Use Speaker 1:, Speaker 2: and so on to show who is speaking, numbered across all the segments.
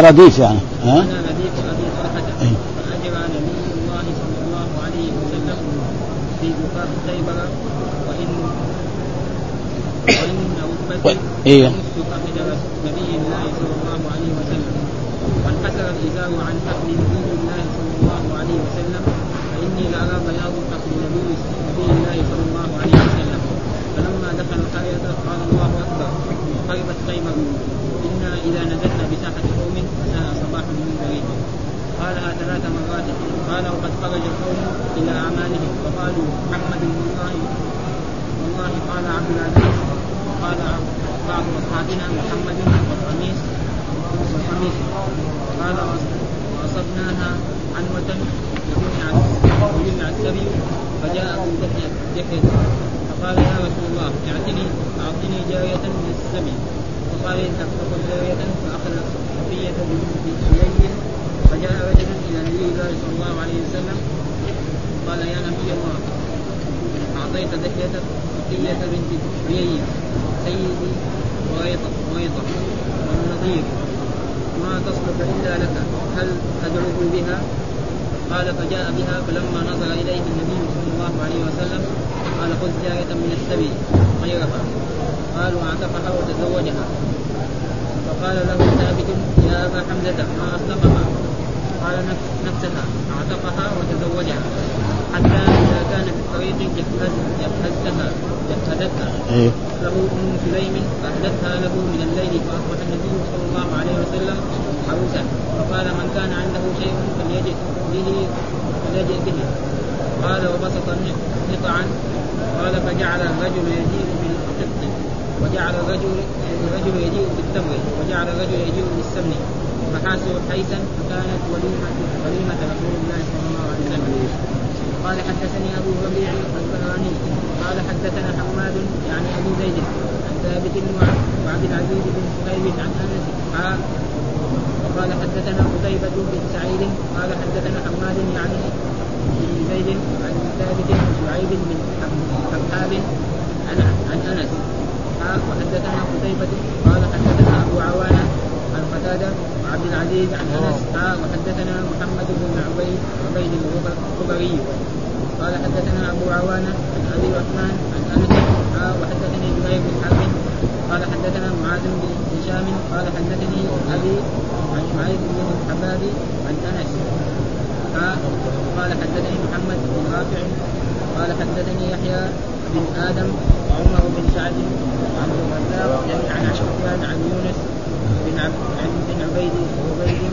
Speaker 1: رديف يعني. ها؟
Speaker 2: أنا رديف ابي طلحه فاجرى نبي الله صلى الله عليه وسلم في زفاف خيبر ركبتي
Speaker 1: أيوه
Speaker 2: فقد نبي الله صلى الله عليه وسلم وانحسر الازار عن حقل نبي الله صلى الله عليه وسلم فاني لارى بياض حقل نبي نبي الله صلى الله عليه وسلم فلما دخل القريه قال الله اكبر قربت خيمه أنا اذا نزلنا بساحه قوم فساء صباح المنذرين قالها ثلاث مرات قال وقد خرج القوم إلى أعمالهم فقالوا محمد والله والله قال عبد العزيز. قال بعض أصحابنا محمد والقميص والقميص قال واصبناها عنوة وجمع السبي. فجاء أبو دحية فقال يا رسول الله اعطني اعطني جارية من السبي. فقال اذهب فخذ جارية فاخذ صفية بيده فجاء رجل إلى نبي الله صلى الله عليه وسلم قال يا نبي الله أعطيت دحية صفية بنت حيي سيدي وغيطة وغيطة والنظير. ما تصلح إلا لك هل ادعوه بها؟ قال فجاء بها فلما نظر إليه النبي صلى الله عليه وسلم قال خذ جارية من السبي غيرها. قال واعتقها وتزوجها. فقال له ثابت يا أبا حمزة ما أصدقها؟ قال نفسها اعتقها وتزوجها حتى إذا كان في الطريق جهز جهزتها جهزتها
Speaker 1: إيه.
Speaker 2: له أم سليم فاهدتها له من الليل فاصبح النبي صلى الله عليه وسلم عروسا فقال من كان عنده شيء فليجئ به فليجئ به. قال وبسط نطعا قال فجعل الرجل يجيء بالقط وجعل الرجل الرجل يجيء بالتمر وجعل الرجل يجيء بالسمن. فحاسوا حيثا فكانت وليمة وليمة رسول الله صلى الله عليه وسلم. قال حدثني أبو ربيع البهراني قال حدثنا حماد يعني أبو زيد عن ثابت وعبد العزيز بن صهيب عن أنس وقال حدثنا قتيبة بن سعيد. قال حدثنا حماد يعني بن زيد عن ثابت وشعيب بن حباب عن عن أنس. وحدثنا قتيبة قال حدثنا أبو عوانة عن قتادة وعبد العزيز عن أنس وحدثنا محمد بن عبيد عبيد الخبري. قال حدثنا أبو عوانة عن أبي عثمان عن أنس وحدثني زهير بن حرب. قال حدثنا معاذ بن هشام. قال حدثني أبي عن شعيب بن الحباب عن أنس. قال حدثني محمد بن رافع. قال حدثني يحيى بن آدم وعمر بن سعد وعبد الرزاق جميعا عن سفيان عن يونس. بن عن بن عبيد عبيد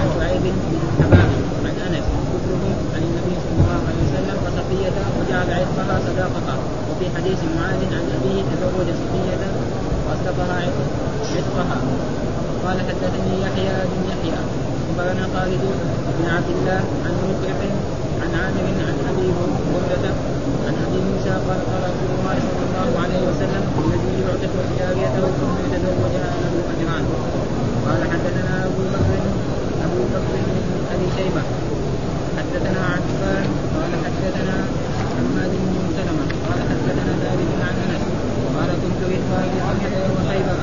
Speaker 2: عن شعيب بن الحباب عن أنس كلهم عن النبي صلى الله عليه وسلم وصفية وجعل عتقها صداقها وفي حديث معاذ عن أبيه تزوج صفية وأصدقها عتقها قال حدثني يحيى بن يحيى اخبرنا خالد بن عبد الله عن مطرف عن عامر عن أبي هريرة عن أبي موسى قال قال رسول الله صلى الله عليه وسلم الذي يعتق جاريته ثم يتزوجها له أجران. قال حدثنا أبو بكر أبو بكر بن أبي شيبة. حدثنا عفان قال حدثنا حماد بن سلمة قال حدثنا ثابت عن أنس قال كنت بالخارج طلحه يوم خيبر.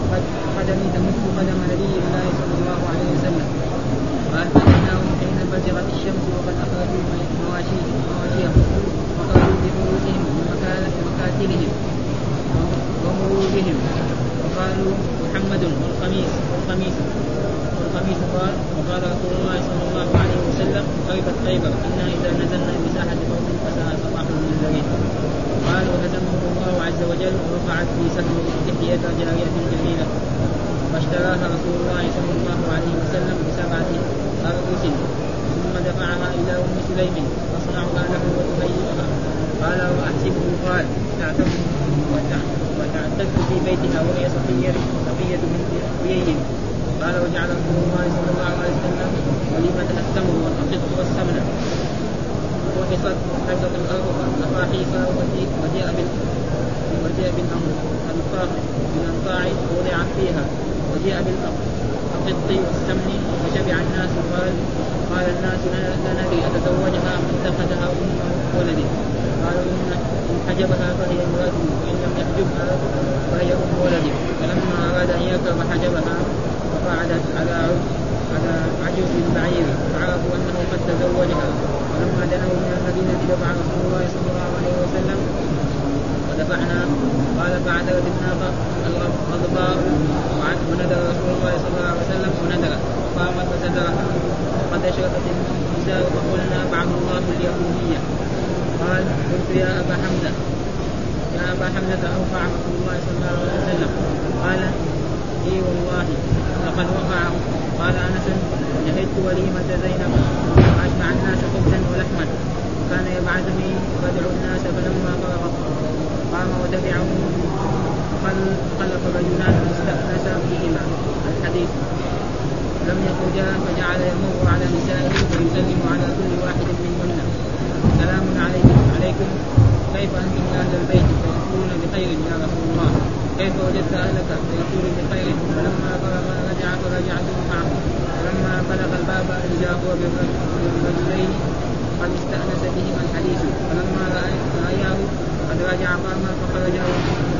Speaker 2: وقد قدمي تمس قدم نبي الله صلى الله عليه وسلم. قال فاتيناهم حين فجرت الشمس وقد اخرجوا مواشيهم مواشيهم وخرجوا بفلوسهم من مكاتبهم ومروجهم وقالوا محمد والقميص والقميص والقميص قال وقال رسول الله صلى الله عليه وسلم خيبت خيبر إنا إذا نزلنا بساحة قوم فساء صباح المنذرين قال وهزمهم الله عز وجل ووقعت في سهم دحية جارية جميلة. فاشتراها رسول الله صلى الله عليه وسلم بسبعة أرقس ثم دفعها إلى أم سليم تصنعها له وتهيئها قال وأحسبه. قال تعتق وتعتق في بيتها وهي صفية صفية بنت حيي قال وجعل رسول الله صلى الله عليه وسلم وليمة التمر والقط والسمن وحصت حصت الأرض نفاحيس وجاء وجاء بالانطاق بالانطاع ووضعت فيها. وجيء بالقط والسمن وشبع الناس قال قال الناس ندري أتزوجها اتخذها ام ولده قالوا ان حجبها فهي امراته وإن لم يحجبها فهي أم ولده. فلما أراد أن يركب حجبها فقعدت على على عجوز بعير. فعرفوا أنه قد تزوجها. ولما دنوا من المدينة دفع رسول الله صلى الله عليه وسلم ودفعنا قال الناقه الغضباء ونذر رسول الله صلى الله عليه وسلم ونذر قامت وسترها وقد اشرفت النساء فقلنا بعث الله اليهودية. قال قلت يا أبا حمزة. يا أبا حمزة أوقع رسول الله صلى الله عليه وسلم. قال إي والله لقد وقع. قال أنس شهدت وليمة زينب. واشبع الناس خبزا ولحما. وكان يبعثني فادعو الناس فلما فرغ قام وتبعه خلف رجلان استأنسا فيهما الحديث. لم يخرجا فجعل يمر على نسائه ويسلم على كل واحد منهن. سلام عليكم عليكم. كيف أنتم أهل البيت فيقولون بخير يا رسول الله؟ كيف وجدت أهلك فيقول بخير؟ فلما فرغ رجع فرجعت معه. فلما بلغ الباب اذا هو بالرجلين. قد استأنس بهما الحديث. فلما راياه قد رجع قام فخرج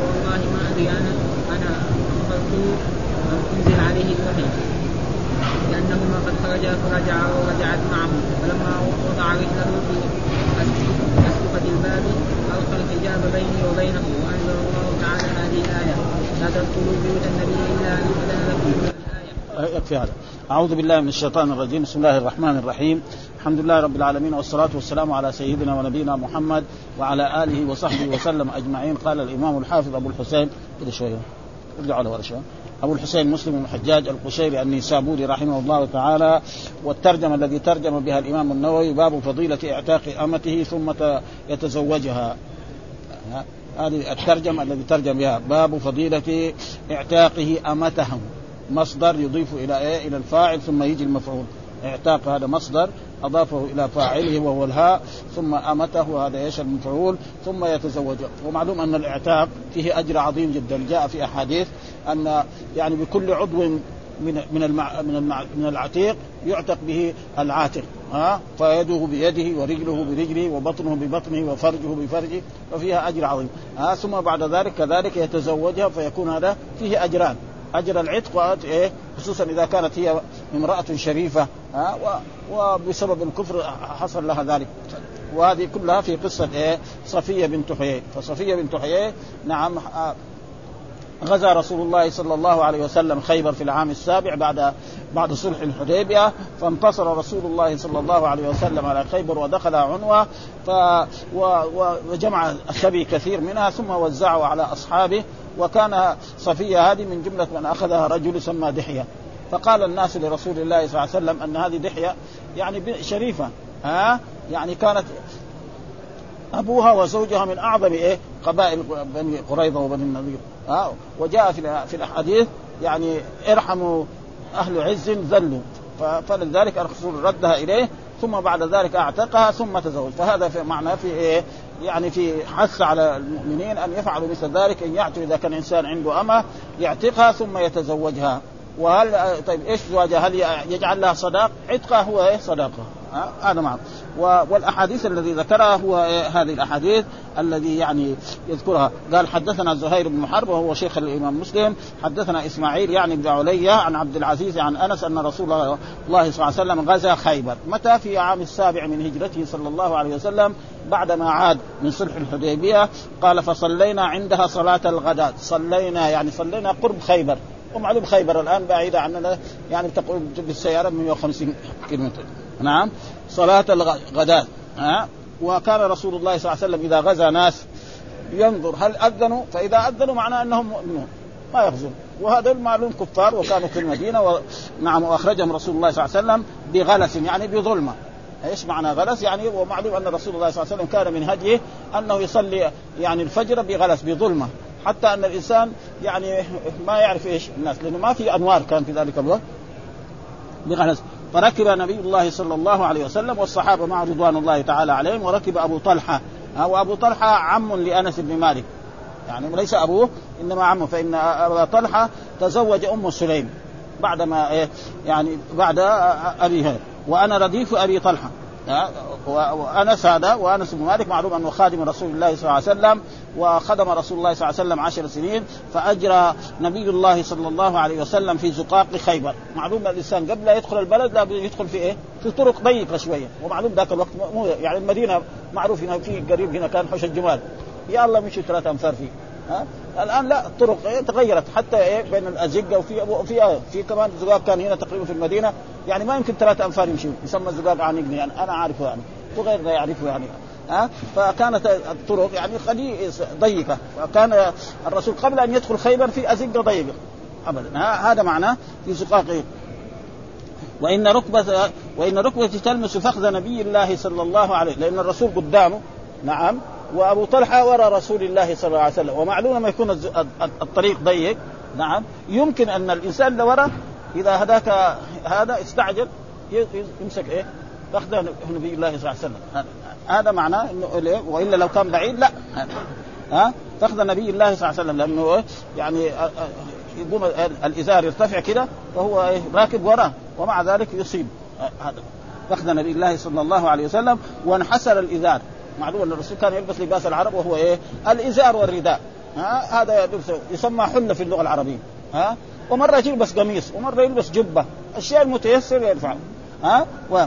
Speaker 2: والله ما أدري أنا أنا أخبرته أنزل عليه الوحي. لأنهما قد خرجا فرجعا ورجعت معه. فلما وضع رجله في اسقفة الباب القى الحجاب بيني وبينه. وأنزل الله تعالى هذه الآية. لا تدخلوا بيوت النبي إلا أن يؤذن لكم.
Speaker 1: يكفي هذا. أعوذ بالله من الشيطان الرجيم. بسم الله الرحمن الرحيم. الحمد لله رب العالمين والصلاة والسلام على سيدنا ونبينا محمد وعلى آله وصحبه وسلم أجمعين. قال الإمام الحافظ أبو الحسين كده شوية ارجعوا على شوية. أبو الحسين مسلم بن الحجاج القشيري النيسابوري رحمه الله تعالى والترجمة الذي ترجم بها الإمام النووي باب فضيلة إعتاق أمته ثم يتزوجها. هذه الترجمة الذي ترجم بها باب فضيلة إعتاقه أمته. مصدر يضيف إلى إيه؟ إلى الفاعل ثم يجي المفعول. اعتاق هذا مصدر أضافه إلى فاعله وهو الهاء ثم أمته هذا إيش المفعول؟ ثم يتزوج. ومعلوم أن الاعتاق فيه أجر عظيم جدا. جاء في أحاديث أن يعني بكل عضو من من المع من المع من العتيق يعتق به العاتق ها؟ فيده بيده ورجله برجله وبطنه ببطنه وفرجه بفرجه وفيها أجر عظيم. ها؟ ثم بعد ذلك كذلك يتزوجها فيكون هذا فيه أجران. أجر العتق إيه خصوصا إذا كانت هي امرأة شريفة ها وبسبب الكفر حصل لها ذلك. وهذه كلها في قصة إيه صفية بنت حيي. فصفية بنت حيي نعم غزا رسول الله صلى الله عليه وسلم خيبر في العام السابع بعد بعد صلح الحديبية فانتصر رسول الله صلى الله عليه وسلم على خيبر ودخل عنوة ف وجمع السبي كثير منها ثم وزعه على أصحابه وكان صفية هذه من جملة من أخذها رجل يسمى دحية. فقال الناس لرسول الله صلى الله عليه وسلم أن هذه دحية يعني شريفة ها؟ يعني كانت أبوها وزوجها من أعظم إيه؟ قبائل بني قريظة وبني النضير. ها وجاء في في الأحاديث يعني ارحموا أهل عز ذلوا فلذلك الرسول ردها إليه ثم بعد ذلك أعتقها ثم تزوج. فهذا في معنى في إيه؟ يعني في حث على المؤمنين أن يفعلوا مثل ذلك إن يعتوا إذا كان إنسان عنده أمة يعتقها ثم يتزوجها. وهل طيب إيش زواجها؟ هل يجعل لها صداق؟ عتقها هو إيه؟ صداقة. هذا معه والأحاديث الذي ذكرها هو هذه الأحاديث الذي يعني يذكرها. قال حدثنا زهير بن حرب وهو شيخ الإمام مسلم. حدثنا إسماعيل يعني بن عليا عن عبد العزيز عن أنس أن رسول الله صلى الله عليه وسلم غزا خيبر. متى؟ في عام السابع من هجرته صلى الله عليه وسلم بعدما عاد من صلح الحديبية. قال فصلينا عندها صلاة الغداء. صلينا يعني صلينا قرب خيبر. ومعلوم خيبر الآن بعيدة عننا يعني تقول بالسياره 150 كيلومتر. نعم. صلاة الغداة ها؟ وكان رسول الله صلى الله عليه وسلم إذا غزا ناس ينظر هل أذنوا؟ فإذا أذنوا معناه أنهم مؤمنون. ما يغزون. وهذا المعلوم كفار وكانوا في المدينة ونعم وأخرجهم رسول الله صلى الله عليه وسلم بغلس يعني بظلمة. إيش معنى غلس؟ يعني ومعلوم أن رسول الله صلى الله عليه وسلم كان من هديه أنه يصلي يعني الفجر بغلس بظلمة. حتى أن الإنسان يعني ما يعرف إيش الناس لأنه ما في أنوار كان في ذلك الوقت. بغلس. فركب نبي الله صلى الله عليه وسلم والصحابة مع رضوان الله تعالى عليهم وركب أبو طلحة. وأبو طلحة عم لأنس بن مالك. يعني ليس أبوه إنما عمه. فإن أبا طلحة تزوج أم سليم بعدما إيه يعني بعد ابي وأنا رديف أبي طلحة. وأنس هذا وأنس بن مالك معلوم أنه خادم رسول الله صلى الله عليه وسلم وخدم رسول الله صلى الله عليه وسلم عشر سنين فأجرى نبي الله صلى الله عليه وسلم في زقاق خيبر. معلوم الإنسان قبل لا يدخل البلد لابد يدخل في إيه؟ في طرق ضيقة شوية. ومعلوم ذاك الوقت مو يعني المدينة معروف هنا في قريب هنا كان حوش الجمال. يا الله مشي ثلاثة امتار فيه. ها؟ الآن لا الطرق إيه تغيرت. حتى إيه بين الأزقة وفي وفي في كمان زقاق كان هنا تقريبا في المدينة. يعني ما يمكن ثلاثة امتار يمشي يسمى زقاق عنقني يعني أنا عارفه يعني. وغير لا يعرفه يعني. ها؟ فكانت الطرق يعني قليل ضيقة. وكان الرسول قبل أن يدخل خيبر في أزقة ضيقة. ابدا. هذا معناه في زقاق وإن ركبه وإن ركبتي تلمس فخذ نبي الله صلى الله عليه لأن الرسول قدامه. نعم. وأبو طلحة وراء رسول الله صلى الله عليه وسلم. ومعلوم لما يكون الطريق ضيق نعم يمكن أن الإنسان اللي وراء إذا هداك هذا استعجل يمسك إيه؟ فخذ نبي الله صلى الله عليه وسلم. هذا معناه إنه وإلا لو كان بعيد لا. ها؟ فخذ نبي الله صلى الله عليه وسلم لأنه يعني يقوم الإزار يرتفع كده وهو إيه؟ راكب وراه ومع ذلك يصيب. هذا. فخذ نبي الله صلى الله عليه وسلم وانحسر الإزار. معلوم أن الرسول كان يلبس لباس العرب وهو إيه؟ الإزار والرداء. ها؟ هذا يسمى حلة في اللغة العربية. ها؟ ومرة يلبس قميص ومرة يلبس جبة. الشيء المتيسر يرفع ها؟ و...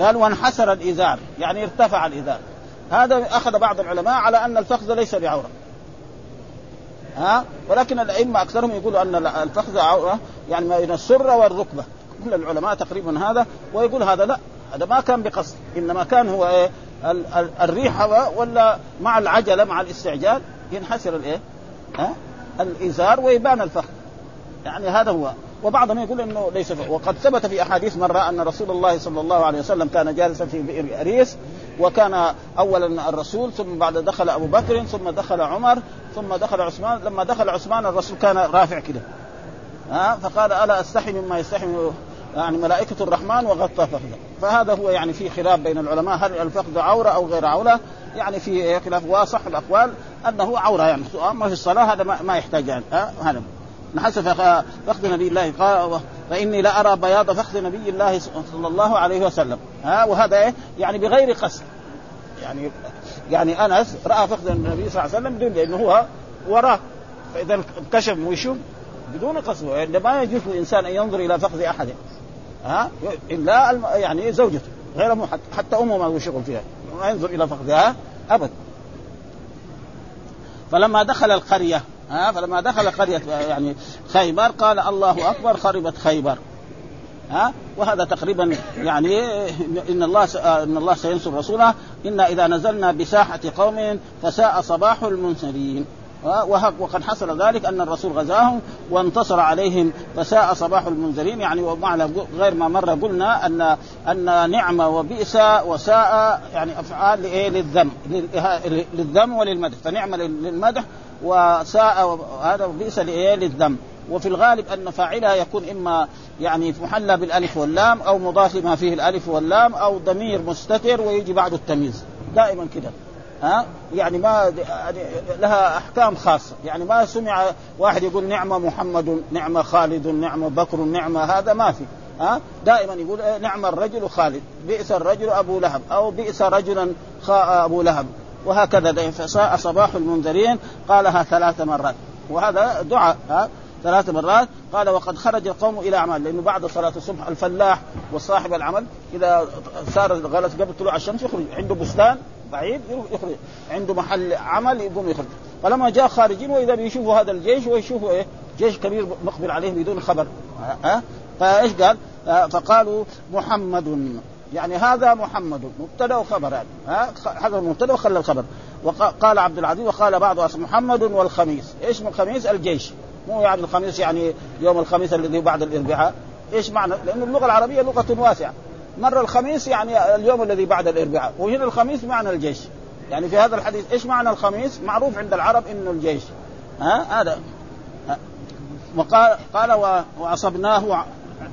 Speaker 1: قال وانحسر الإزار. يعني ارتفع الإزار. هذا أخذ بعض العلماء على أن الفخذ ليس بعوره ها؟ ولكن الأئمة أكثرهم يقولوا أن الفخذ عورة يعني ما بين السره والركبة. كل العلماء تقريبا هذا ويقول هذا لا. هذا ما كان بقصد. إنما كان هو إيه؟ الريح هواء ولا مع العجلة مع الاستعجال ينحسر الإيه؟ ها؟ الإزار ويبان الفخذ يعني هذا هو وبعضهم يقول إنه ليس فخذ. وقد ثبت في أحاديث مرة أن رسول الله صلى الله عليه وسلم كان جالسا في بئر أريس وكان أولا الرسول ثم بعد دخل أبو بكر ثم دخل عمر ثم دخل عثمان لما دخل عثمان الرسول كان رافع كده ها فقال ألا أستحي مما يستحي يعني ملائكة الرحمن وغطى فخذه فهذا هو يعني في خلاف بين العلماء هل الفخذ عورة أو غير عورة؟ يعني في خلاف واصح الأقوال أنه عورة يعني. أما في الصلاة؟ هذا ما يحتاج يعني. هذا. نحس فخذ نبي الله. قال فإني لا أرى بياض فخذ نبي الله صلى الله عليه وسلم. ها وهذا إيه؟ يعني بغير قصد. يعني يعني أنس رأى فخذ النبي صلى الله عليه وسلم لأنه هو وراه فإذا انكشف وشه بدون قصد. يعني ما يجوز للإنسان أن ينظر إلى فخذ أحد. ها؟ الا يعني زوجته غير أمه حتى أمه ما له شغل فيها ما ينظر إلى فخذها ابدا فلما دخل القرية ها؟ فلما دخل قرية يعني خيبر قال الله أكبر خربت خيبر ها؟ وهذا تقريبا يعني إن الله إن الله سينصر رسوله إنا إذا نزلنا بساحة قوم فساء صباح المنذرين. وقد حصل ذلك أن الرسول غزاهم وانتصر عليهم فساء صباح المنذرين. يعني ومعنى غير ما مره قلنا ان أن نعمه وبئس وساء يعني أفعال لإيه؟ للذم. للذم وللمدح. فنعمه للمدح وساء هذا بئس لإيه؟ للذم. وفي الغالب أن فاعلها يكون إما يعني محلى بالألف واللام أو مضاف ما فيه الألف واللام أو ضمير مستتر ويجي بعده التمييز. دائما كده. ها؟ يعني ما لها أحكام خاصة. يعني ما سمع واحد يقول نعمة محمد نعمة خالد نعمة بكر نعمة هذا ما في. ها؟ دائما يقول نعم الرجل خالد. بئس الرجل أبو لهب أو بئس رجلا أبو لهب. وهكذا فساء صباح المنذرين قالها ثلاث مرات. وهذا دعاء ها؟ ثلاث مرات. قال وقد خرج القوم إلى أعمال. لأنه بعد صلاة الصبح الفلاح وصاحب العمل إذا صار غلط قبل طلوع الشمس يخرج. عنده بستان. بعيد يخرج. عنده محل عمل يقوم يخرج. فلما جاء خارجين وإذا بيشوفوا هذا الجيش ويشوفوا إيه؟ جيش كبير مقبل عليهم بدون خبر. ها؟ فإيش قال؟ فقالوا محمد يعني هذا محمد. مبتدأ وخبر يعني. ها؟ هذا المبتدأ وخلى الخبر. وقال عبد العزيز وقال بعض محمد والخميس. إيش من الخميس؟ الجيش. مو يعني الخميس يعني يوم الخميس الذي بعد الإربعاء. إيش معنى؟ لأن اللغة العربية لغة واسعة. مرة الخميس يعني اليوم الذي بعد الإربعاء وهنا الخميس معنى الجيش. يعني في هذا الحديث إيش معنى الخميس؟ معروف عند العرب إنه الجيش. ها؟ هذا. وقال قال وأصبناه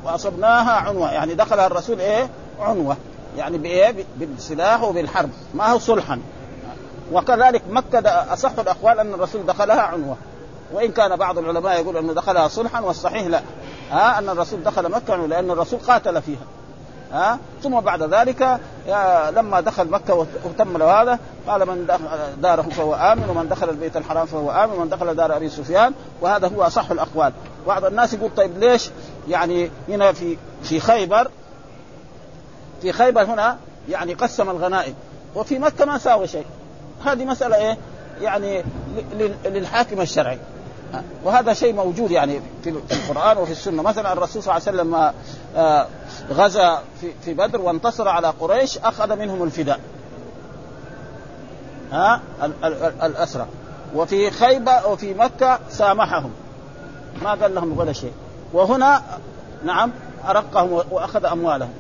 Speaker 1: وأصبناها عنوة. يعني دخلها الرسول إيه؟ عنوة. يعني بإيه؟ بالسلاح وبالحرب. ما هو صلحا. وكذلك مكه أصح الأقوال أن الرسول دخلها عنوة. وإن كان بعض العلماء يقول أنه دخلها صلحا والصحيح لا. ها؟ أن الرسول دخل مكة لأن الرسول قاتل فيها. ها؟ ثم بعد ذلك لما دخل مكة وتم له هذا قال من داره فهو آمن ومن دخل البيت الحرام فهو آمن ومن دخل دار أبي سفيان وهذا هو أصح الأقوال. بعض الناس يقول طيب ليش؟ يعني هنا في في خيبر في خيبر هنا يعني قسم الغنائم وفي مكة ما ساوى شيء. هذه مسألة إيه؟ يعني للحاكم الشرعي. وهذا شيء موجود يعني في القرآن وفي السنة. مثلا الرسول صلى الله عليه وسلم آه، غزا في بدر وانتصر على قريش أخذ منهم الفداء. ها؟ الأسرى. وفي خيبة وفي مكة سامحهم. ما قال لهم ولا شيء. وهنا نعم أرقهم وأخذ أموالهم.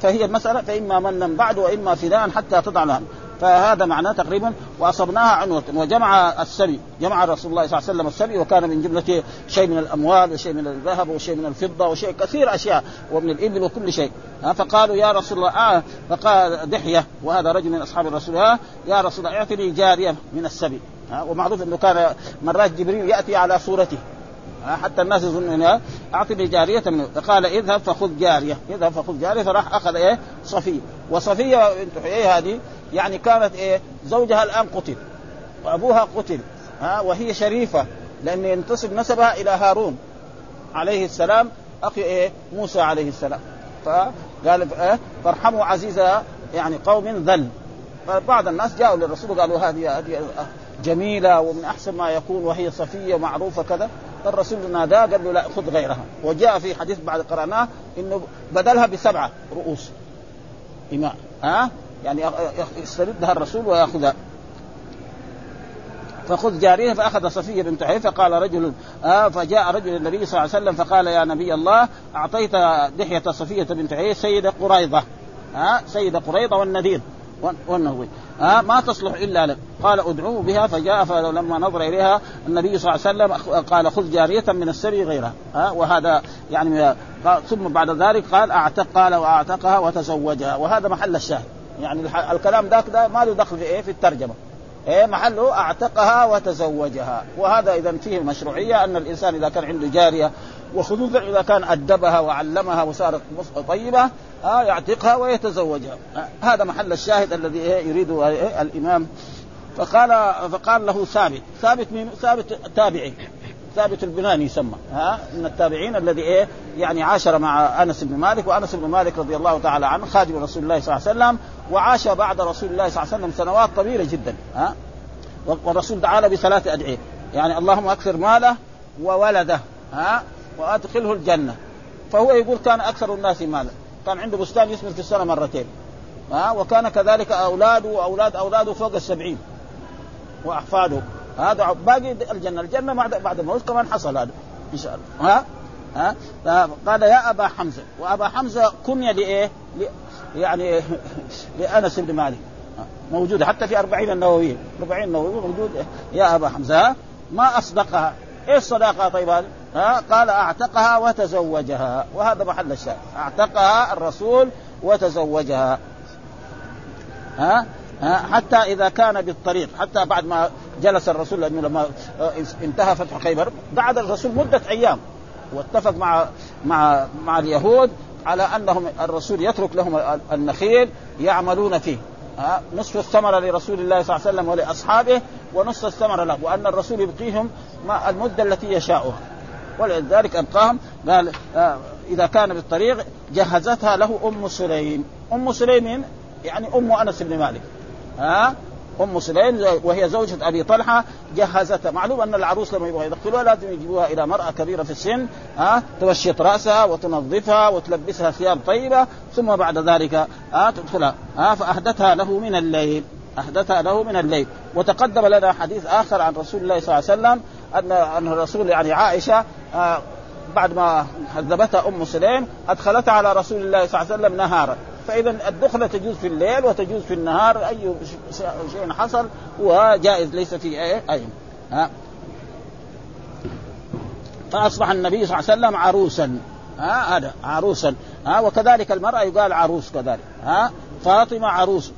Speaker 1: فهي المسألة فإما منا بعد وإما فداء حتى تضع لهم. فهذا معناه تقريبا وأصبناها عنوة وجمع السبي جمع رسول الله صلى الله عليه وسلم السبي وكان من جملة شيء من الأموال وشيء من الذهب وشيء من الفضة وشيء كثير أشياء ومن الإبل وكل شيء. فقالوا يا رسول الله آه فقال دحية وهذا رجل من أصحاب الرسول آه يا رسول الله اعطني جارية من السبي. ومعروف أنه كان مرات جبريل يأتي على صورته. حتى الناس يظنون أعطني جارية منه فقال اذهب فخذ جارية. اذهب فخذ جارية فراح أخذ إيه؟ صفية. وصفية بنت حيي هذه؟ يعني كانت إيه؟ زوجها الآن قتل. وأبوها قتل. ها؟ وهي شريفة. لأن ينتسب نسبها إلى هارون عليه السلام أخي إيه؟ موسى عليه السلام. فقال إيه فارحموا عزيز يعني قوم ذل. فبعض الناس جاءوا للرسول وقالوا هذه هذه جميلة ومن أحسن ما يكون وهي صفية معروفه كذا. فالرسول ناداه قال له لا خذ غيرها. وجاء في حديث بعد قرأناه إنه بدلها بسبعة رؤوس. إماء ها؟ يعني يستردها الرسول ويأخذها. فخذ جاريه فأخذ صفية بنت حي فقال رجل آه فجاء رجل النبي صلى الله عليه وسلم فقال يا نبي الله أعطيت دحية صفية بنت حي سيده قريضه ها؟ آه سيده قريضه والنذير. والنهوي. آه ما تصلح إلا لك. قال ادعوه بها فجاء فلما نظر إليها النبي صلى الله عليه وسلم قال خذ جارية من السبي غيرها. ها آه وهذا يعني ثم بعد ذلك قال اعتق قال وأعتقها وتزوجها. وهذا محل الشاهد. يعني الكلام ذاك ده ما له دخل في إيه؟ في الترجمة. إيه محله أعتقها وتزوجها. وهذا إذا فيه مشروعية أن الإنسان إذا كان عنده جارية وخصوصا إذا كان أدبها وعلمها وصارت طيبة آه يعتقها ويتزوجها. آه هذا محل الشاهد الذي إيه يريده إيه الإمام. فقال فقال له ثابت. ثابت من ثابت تابعي. ثابت البناني يسمى. ها؟ من التابعين الذي إيه يعني عاشر مع أنس بن مالك وأنس بن مالك رضي الله تعالى عنه خادم رسول الله صلى الله عليه وسلم وعاش بعد رسول الله صلى الله عليه وسلم سنوات طويلة جدا. ها؟ والرسول تعالى بثلاث أدعية. يعني اللهم أكثر ماله وولده. ها؟ وأدخله الجنة. فهو يقول كان أكثر الناس مالا كان عنده بستان يثمر في السنة مرتين. ها؟ وكان كذلك أولاده واولاد أولاده فوق السبعين. وأحفاده. هذا باقي الجنة. الجنة بعد بعد الموت كمان حصل هذا إن شاء الله. ها؟ ها؟ قال يا أبا حمزة. وأبا حمزة كنيه لإيه؟ يعني لأنس بن مالك. موجوده حتى في أربعين النووية. أربعين النووية موجود. يا أبا حمزة ما أصدقها. إيش الصداقة طيب؟ ها؟ قال أعتقها وتزوجها. وهذا محل الشاهد. أعتقها الرسول وتزوجها. ها؟ حتى إذا كان بالطريق حتى بعد ما جلس الرسول لأنه لما انتهى فتح خيبر قعد الرسول مدة أيام. واتفق مع مع مع اليهود على أنهم الرسول يترك لهم النخيل يعملون فيه. نصف الثمرة لرسول الله صلى الله عليه وسلم ولأصحابه ونصف الثمرة له وأن الرسول يبقيهم المدة التي يشاؤها. ولذلك ابقاهم قال إذا كان بالطريق جهزتها له أم سليم. أم سليم يعني أم أنس بن مالك. ها؟ أم سليم وهي زوجة أبي طلحة جهزتها، معلوم أن العروس لما يبغوا يدخلوها لازم يجيبوها إلى مرأة كبيرة في السن ها توشط رأسها وتنظفها وتلبسها ثياب طيبة ثم بعد ذلك ها تدخلها ها فأهدتها له من الليل احدثها له من الليل. وتقدم لنا حديث آخر عن رسول الله صلى الله عليه وسلم أن أن الرسول يعني عائشة بعد ما هذبتها أم سليم أدخلتها على رسول الله صلى الله عليه وسلم نهارا. فاذا الدخلة تجوز في الليل وتجوز في النهار أي شيء حصل هو جائز ليس في أي اي ها؟ فأصبح النبي صلى الله عليه وسلم عروسا. ها؟ هذا عروسا. ها؟ وكذلك المرأة يقال عروس كذلك. ها؟ فاطمة عروس.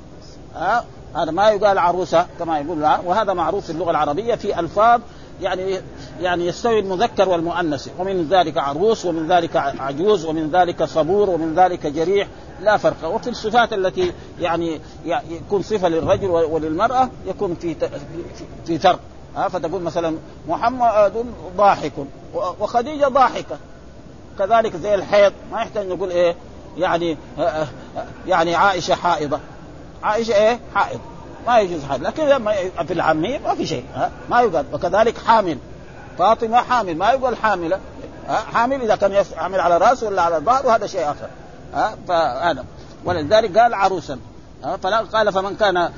Speaker 1: ها؟ هذا ما يقال عروسة كما يقول وهذا معروف في اللغة العربية في ألفاظ يعني يعني يستوي المذكر والمؤنث. ومن ذلك عروس ومن ذلك عجوز ومن ذلك صبور ومن ذلك جريح لا فرق. وفي الصفات التي يعني يكون صفة للرجل وللمرأة يكون في في فرق فتقول مثلا محمد ضاحك وخديجة ضاحكة. كذلك زي الحيض. ما يحتاج نقول إيه؟ يعني يعني عائشة حائضة. عائشة إيه؟ حائض. ما يجوز حائض لكن في العامية ما في شيء ها؟ ما يقال وكذلك حامل. فاطمة حامل ما يقول حاملة حامل إذا كان يحمل على راسه ولا على الظهر وهذا شيء آخر ها؟ فهذا. ولذلك قال عروسا فلا قال فمن كان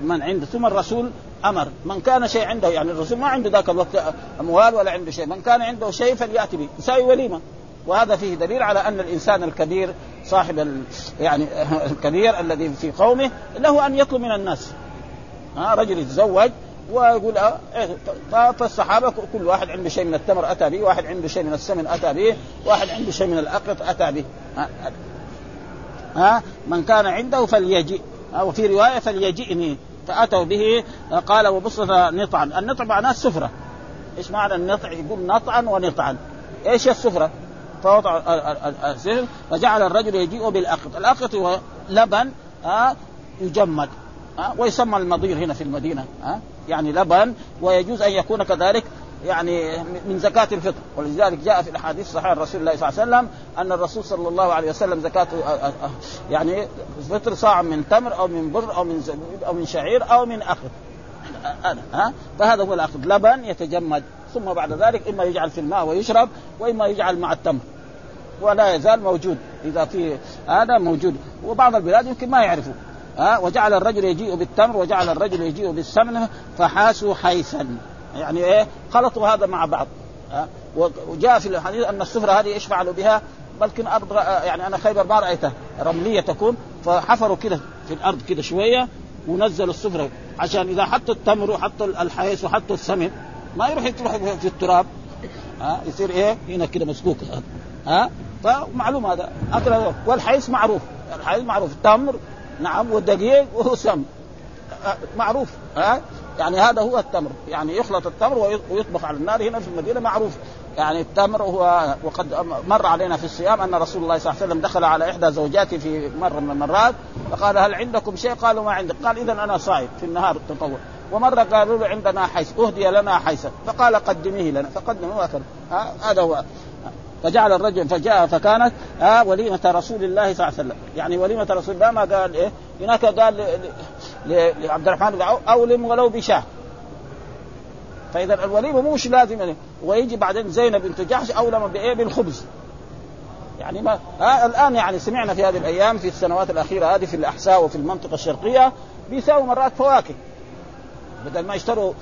Speaker 1: من عنده ثم الرسول أمر. من كان شيء عنده يعني الرسول ما عنده ذاك الوقت أموال ولا عنده شيء. من كان عنده شيء فليأتي به يساوي وليمة. وهذا فيه دليل على أن الإنسان الكبير صاحب ال... يعني الكبير الذي في قومه له أن يطلب من الناس. ها رجل يتزوج ويقول أه فالصحابه كل واحد عنده شيء من التمر أتى به، واحد عنده شيء من السمن أتى به، واحد عنده شيء من الأقط أتى به. ها, ها من كان عنده فليجئ وفي رواية فليجئني فأتوا به قال وبسط نطعا، النطع معناه السفرة. إيش معنى النطع؟ يقول نطعا ونطعا. إيش السفرة؟ فوضع السفر فجعل الرجل يجيء بالأقط، الأقط هو لبن ها يجمد ها؟ ويسمى المضير هنا في المدينة ها؟ يعني لبن ويجوز أن يكون كذلك يعني من زكاة الفطر. ولذلك جاء في الأحاديث الصحيحة الرسول الله صلى الله عليه وسلم أن الرسول صلى الله عليه وسلم زكاة يعني فطر صاع من تمر أو من بر أو من زبيب أو من شعير أو من أخذ ها؟ فهذا هو الأخذ لبن يتجمد. ثم بعد ذلك إما يجعل في الماء ويشرب وإما يجعل مع التمر. ولا يزال موجود. إذا في هذا موجود. وبعض البلاد يمكن ما يعرفوا ها وجعل الرجل يجيء بالتمر وجعل الرجل يجيء بالسمن فحاسوا حيثا. يعني إيه؟ خلطوا هذا مع بعض. ها وجاء في الحديث أن السفرة هذه إيش فعلوا بها؟ بلكن أرض يعني أنا خيبر ما رايتها رملية تكون فحفروا كده في الأرض كده شوية ونزلوا السفرة. عشان إذا حطوا التمر وحطوا الحيث وحطوا السمن ما يروح يروح في التراب. ها يصير إيه؟ هنا كده مسكوك ها فمعلوم هذا. أكل معروف. الحيث معروف. التمر نعم والدقيق وسم معروف ها؟ يعني هذا هو التمر. يعني يخلط التمر ويطبخ على النار هنا في المدينة معروف. يعني التمر هو وقد مر علينا في الصيام أن رسول الله صلى الله عليه وسلم دخل على إحدى زوجاته في مرة من المرات فقال هل عندكم شيء؟ قالوا ما عندك. قال اذا أنا صائم في النهار التطوع. ومرة قالوا له عندنا حيث أهدي لنا حيثا فقال قدميه لنا. فقدموه هذا هو. فجعل الرجل فجاء فكانت آه وليمة رسول الله صلى الله عليه وسلم. يعني وليمة رسول الله ما قال إيه؟ هناك قال لعبد الرحمن بن أولم ولو بشاة. فإذا الوليمة مش لازم يعني ويجي بعدين زينب بنت جحش أولم بإيه؟ بالخبز. يعني ما آه الآن يعني سمعنا في هذه الأيام في السنوات الأخيرة هذه في الأحساء وفي المنطقة الشرقية بيساووا مرات فواكه. بدل ما يشتروا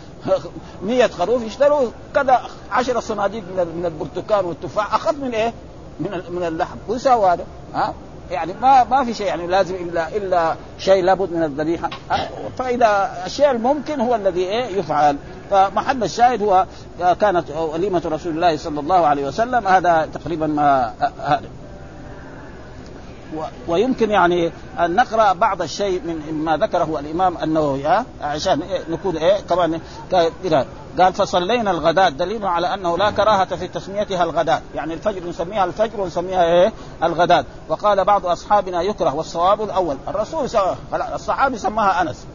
Speaker 1: 100 خروف يشتروا كذا 10 صناديق من من البرتقال والتفاح. اخف من إيه؟ من من اللحم. ويساوي هذا ها؟ يعني ما ما في شيء يعني لازم الا إلا شيء لابد من الذبيحة فإذا الشيء الممكن هو الذي إيه؟ يفعل. فمحل الشاهد هو كانت وليمه رسول الله صلى الله عليه وسلم. هذا تقريبا ما هذا. ويمكن يعني أن نقرأ بعض الشيء من ما ذكره الإمام النووي ها؟ عشان نكون إيه؟ كمان قال فصلينا الغداة دليل على أنه لا كراهة في تسميتها الغداة. يعني الفجر نسميها الفجر ونسميها إيه؟ الغداة. وقال بعض أصحابنا يكره والصواب الأول الرسول الصحابي سماها أنس.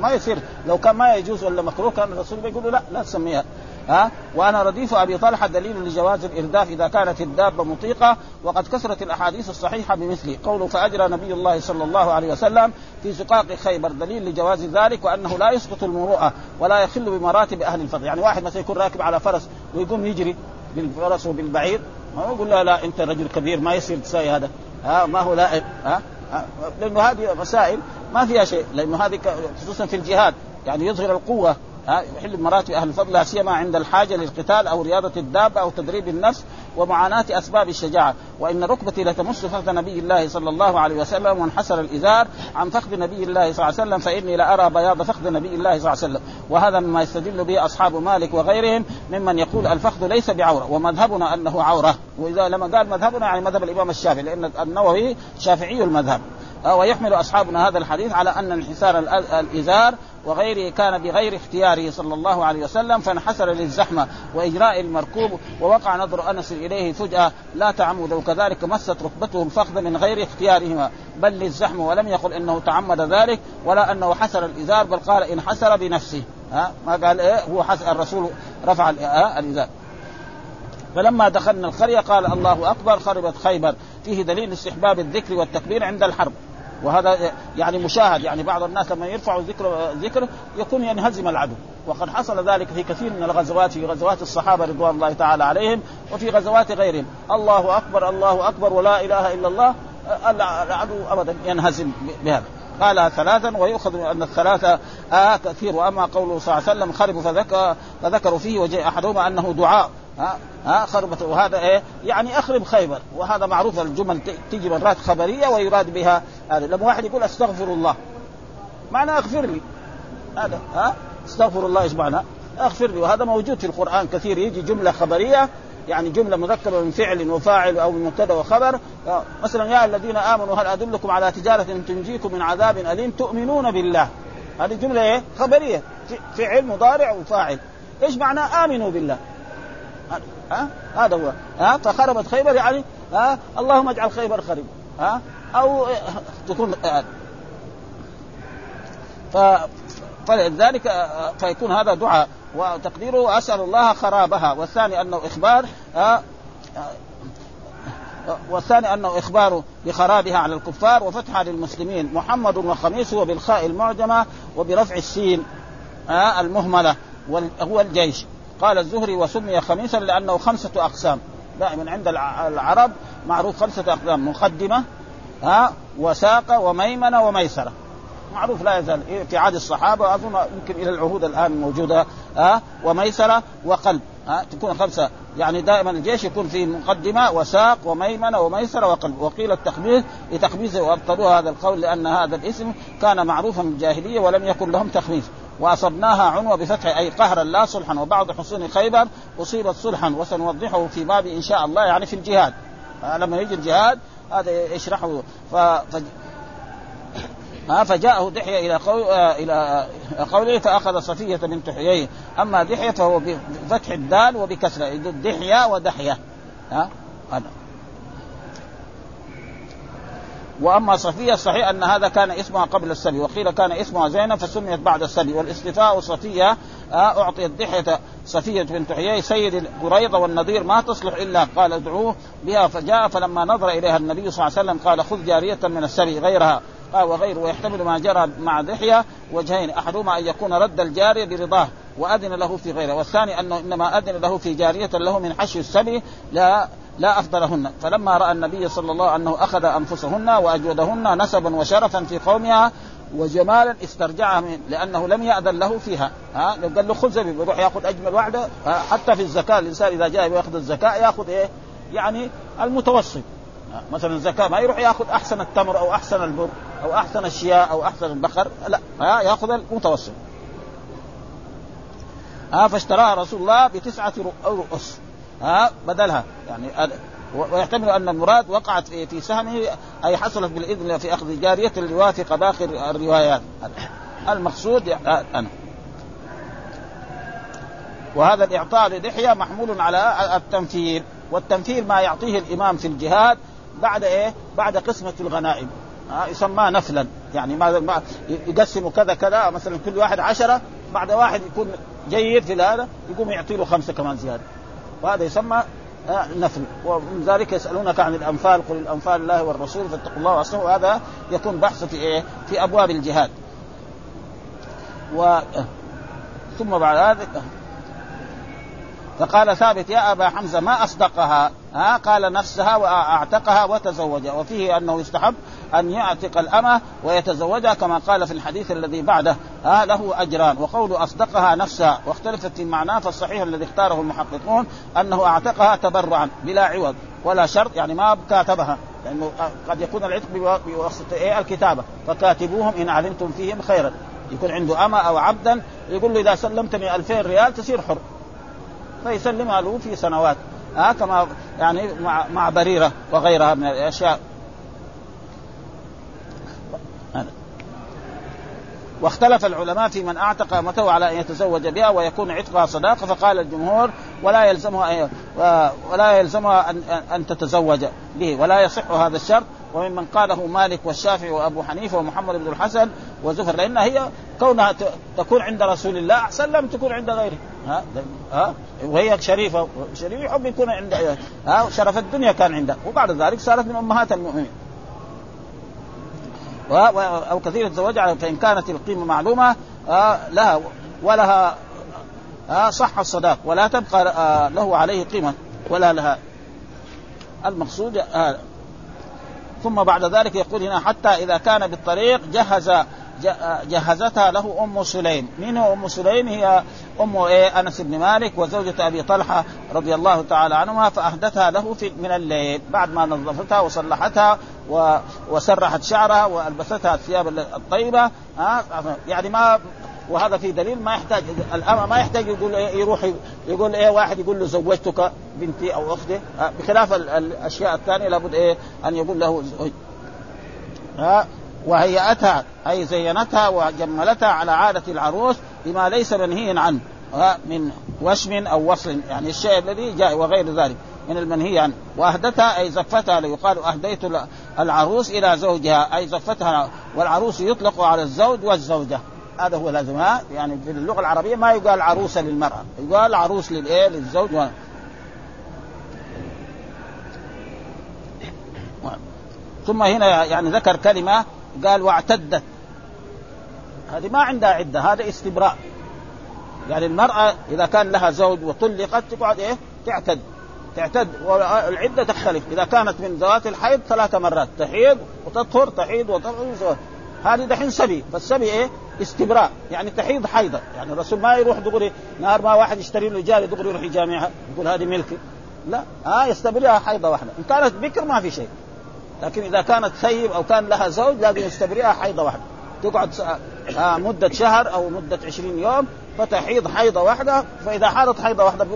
Speaker 1: ما يصير لو كان ما يجوز ولا مكروه كان الرسول بيقول لا لا تسميها. ها؟ وأنا رديف أبي طلحة دليل لجواز الإرداف إذا كانت الدابة مطيقة وقد كثرت الأحاديث الصحيحة بمثله قوله فاجرى نبي الله صلى الله عليه وسلم في سقاق خيبر. دليل لجواز ذلك وأنه لا يسقط المروءة ولا يخل بمراتب أهل الفضل. يعني واحد مثلا يكون راكب على فرس ويقوم يجري بالفرس وبالبعير ما يقول لا لا أنت رجل كبير ما يصير تساوي هذا. ها ما هو لائق ها؟ لأنه هذه مسائل ما فيها شيء لأنه هذه خصوصا في الجهاد يعني يظهر القوة. يحل مراتب أهل الفضل لا سيما عند الحاجة للقتال أو رياضة الدابه أو تدريب النفس ومعاناة أسباب الشجاعة. وإن ركبتي لتمس فخذ نبي الله صلى الله عليه وسلم وانحسر الإزار عن فخذ نبي الله صلى الله عليه وسلم فإني لارى بياض فخذ نبي الله صلى الله عليه وسلم. وهذا مما يستدل به أصحاب مالك وغيرهم ممن يقول الفخذ ليس بعورة ومذهبنا أنه عورة. وإذا لما قال مذهبنا يعني مذهب الإمام الشافعي لأن النووي شافعي المذهب. ويحمل أصحابنا هذا الحديث على أن انحسار الإزار وغيره كان بغير اختياره صلى الله عليه وسلم فانحسر للزحمة وإجراء المركوب ووقع نظر أنس إليه فجأة لا تعمد وكذلك مست ركبته الفخذ من غير اختيارهما بل للزحمة ولم يقل إنه تعمد ذلك ولا أنه حسر الإزار بل قال انحسر بنفسه. ها؟ ما قال إيه؟ هو حسر الرسول رفع الإزار. فلما دخلنا القرية قال الله أكبر خربت خيبر. فيه دليل استحباب الذكر والتكبير عند الحرب. وهذا يعني مشاهد يعني بعض الناس لما يرفعوا ذكر ذكر يكون ينهزم العدو. وقد حصل ذلك في كثير من الغزوات في غزوات الصحابة رضوان الله تعالى عليهم وفي غزوات غيرهم. الله أكبر الله أكبر ولا إله إلا الله العدو ابدا ينهزم بهذا. قالها ثلاثا ويؤخذ أن الثلاثة آه كثير. وأما قوله صلى الله عليه وسلم خربوا فذكر فذكروا فيه وجاء أحدهما أنه دعاء. ها ها خربت. وهذا إيه؟ يعني أخرب خيبر. وهذا معروف الجمل تيجي مرات خبرية ويراد بها هذا. لما واحد يقول أستغفر الله معنى أغفر لي. هذا ها؟ أستغفر الله إيش معنى؟ أغفر لي. وهذا موجود في القرآن كثير. يجي جملة خبرية يعني جملة مذكرة من فعل وفاعل أو من مبتدأ وخبر. مثلا يا الذين آمنوا هل أدلكم على تجارة تنجيكم من عذاب أليم؟ تؤمنون بالله. هذه جملة إيه؟ خبرية. فعل مضارع وفاعل. إيش معنى آمنوا بالله؟ ها؟ هذا هو ها؟ فخربت خيبر يعني ها؟ اللهم اجعل خيبر خرب ها؟ أو تكون ف فلذلك فيكون هذا دعاء. وتقديره أسأل الله خرابها. والثاني أنه إخبار والثاني أنه إخبار بخرابها على الكفار وفتحها للمسلمين. محمد وخميسه بالخاء المعجمة وبرفع السين المهملة هو الجيش. قال الزهري وسمي خميسا لأنه خمسة أقسام. دائما عند العرب معروف خمسة أقسام مقدمة ها وساقة وميمنة وميسرة. معروف لا يزال. في عهد الصحابة واظن يمكن إلى العهود الآن موجودة ها وميسرة وقلب ها تكون خمسة. يعني دائما الجيش يكون في مقدمة وساق وميمنة وميسرة وقلب. وقيل التخبيث لتخبيثه وأبطلوا هذا القول لأن هذا الاسم كان معروفا من الجاهلية ولم يكن لهم تخبيث وأصبناها عنوة بفتح أي قهرا لا صلحا وبعض حصون خيبر أصيبت صلحا وسنوضحه في باب إن شاء الله يعني في الجهاد. لما يجي الجهاد هذا يشرحه. ف... فجاءه دحية إلى قول إلى قوله فأخذ صفية بنت حيي. أما دحية فهو بفتح الدال وبكسرة دحية ودحية. ها؟ هذا. وأما صفية صحيح أن هذا كان اسمها قبل السبي وقيل كان اسمها زينب فسميت بعد السبي والاصطفاء صفية اعطيت دحيه صفية بنت حيي سيد قريظة والنضير ما تصلح إلا قال ادعوه بها فجاء فلما نظر إليها النبي صلى الله عليه وسلم قال خذ جارية من السبي غيرها قال وغيره ويحتمل ما جرى مع دحيه وجهين أحدهما أن يكون رد الجارية برضاه وأذن له في غيره والثاني أنه إنما أذن له في جارية له من حشي السبي لا لا أفضلهن. فلما رأى النبي صلى الله عليه وسلم أنه أخذ أنفسهن وأجودهن نسبا وشرفا في قومها وجمالا استرجعها من لأنه لم يأذن له فيها. ها؟ قال له خذ زبيب يروح يأخذ أجمل واحدة حتى في الزكاة الإنسان إذا جاء يأخذ الزكاة يأخذ إيه؟ يعني المتوسط. مثلا الزكاة ما يروح يأخذ أحسن التمر أو أحسن البر أو أحسن الشياء أو أحسن البقر لا ها؟ يأخذ المتوسط. ها؟ فاشتراها رسول الله بتسعة رؤوس. ها بدلها. يعني ويحتمل أن المراد وقعت في سهمه أي حصلت بالإذن في أخذ جارية ليوافق باقي الروايات. المقصود أنا. وهذا الإعطاء للحيه محمول على التمثيل والتمثيل ما يعطيه الإمام في الجهاد بعد إيه؟ بعد قسمة الغنائم. يسمى نفلا. يعني ما يقسموا كذا كذا مثلا كل واحد عشرة بعد واحد يكون جيد في هذا يقوم يعطي له خمسة كمان زيادة. وهذا يسمى نفل ومن ذلك يسألونك عن الأنفال قل الأنفال الله والرسول فاتقوا الله واصلحوا وهذا يكون بحث في إيه؟ في أبواب الجهاد. و ثم بعد هذا فقال ثابت يا أبا حمزة ما أصدقها ها قال نفسها وأعتقها وتزوجها وفيه أنه يستحب أن يعتق الأمة ويتزوجها كما قال في الحديث الذي بعده ها له أجران. وقول أصدقها نفسها واختلفت في معناه فالصحيح الذي اختاره المحققون أنه أعتقها تبرعا بلا عوض ولا شرط يعني ما كاتبها لأنه قد يكون العتق بواسطة إيه؟ الكتابة. فكاتبوهم إن علمتم فيهم خيرا. يكون عنده أما أو عبدا يقول له إذا سلمتني 2000 ريال تصير حر. فيسلمها له في سنوات. ها كما يعني مع مع بريرة وغيرها من الأشياء. واختلف العلماء في من أعتق امته على أن يتزوج بها ويكون عتقها صداقة فقال الجمهور ولا يلزمها ولا يلزمها ان ان تتزوج به ولا يصح هذا الشرط. وممن قاله مالك والشافعي وأبو حنيفة ومحمد بن الحسن وزفر لأن هي كونها تكون عند رسول الله أحسن لم تكون عند غيره. ها؟ ها؟ وهي شريفة شريف يحب يكون عند ها؟ شرف الدنيا كان عنده وبعد ذلك صارت من أمهات المؤمنين. أو كثير تزوجها فإن كانت القيمة معلومة لها ولها صح الصداق ولا تبقى له عليه قيمة ولا لها. المقصود ثم بعد ذلك يقول هنا حتى إذا كان بالطريق جهز جهزتها له أم سليم، من هو أم سليم؟ هي أم إيه؟ أنس بن مالك وزوجة أبي طلحة رضي الله تعالى عنهما فأهدتها له في من الليل. بعد ما نظفتها وصلحتها وسرحت شعرها وألبستها الثياب الطيبة يعني ما وهذا في دليل ما يحتاج الامه ما يحتاج يقول إيه يروح يقول إيه واحد يقول له زوجتك بنتي أو أختي. بخلاف الأشياء الثانية لابد إيه؟ أن يقول له ها؟ وهيأتها أي زينتها وجملتها على عادة العروس بما ليس منهيا عنه من وشم أو وصل يعني الشيء الذي جاء وغير ذلك من المنهي عنه وأهدتها أي زفتها يقال أهديت العروس إلى زوجها أي زفتها والعروس يطلق على الزوج والزوجة. هذا هو لازم يعني في اللغة العربية ما يقال عروسة للمرأة يقال عروس للإيه؟ للزوج و... ثم هنا يعني ذكر كلمة قال واعتدت. هذه ما عندها عدة هذا استبراء. يعني المرأة إذا كان لها زوج وطلقت تقعد إيه؟ تعتد. تعتد والعدة تختلف. إذا كانت من ذوات الحيض ثلاث مرات تحيض وتطهر تحيض وتطهر هذه دحين سبي. فالسبي إيه؟ استبراء. يعني تحيض حيضة. يعني الرسول ما يروح دغري نهار ما واحد يشتري له جاري دغري يروح يجامعها يقول هذه ملكي. لا ها آه يستبرئها حيضة واحدة. إن كانت بكر ما في شيء. لكن إذا كانت ثيب أو كان لها زوج لازم يستبرئها حيضة واحدة. تقعد آه مدة شهر أو مدة 20 يوم فتحيض حيضة واحدة فإذا حاضت حيضة واحدة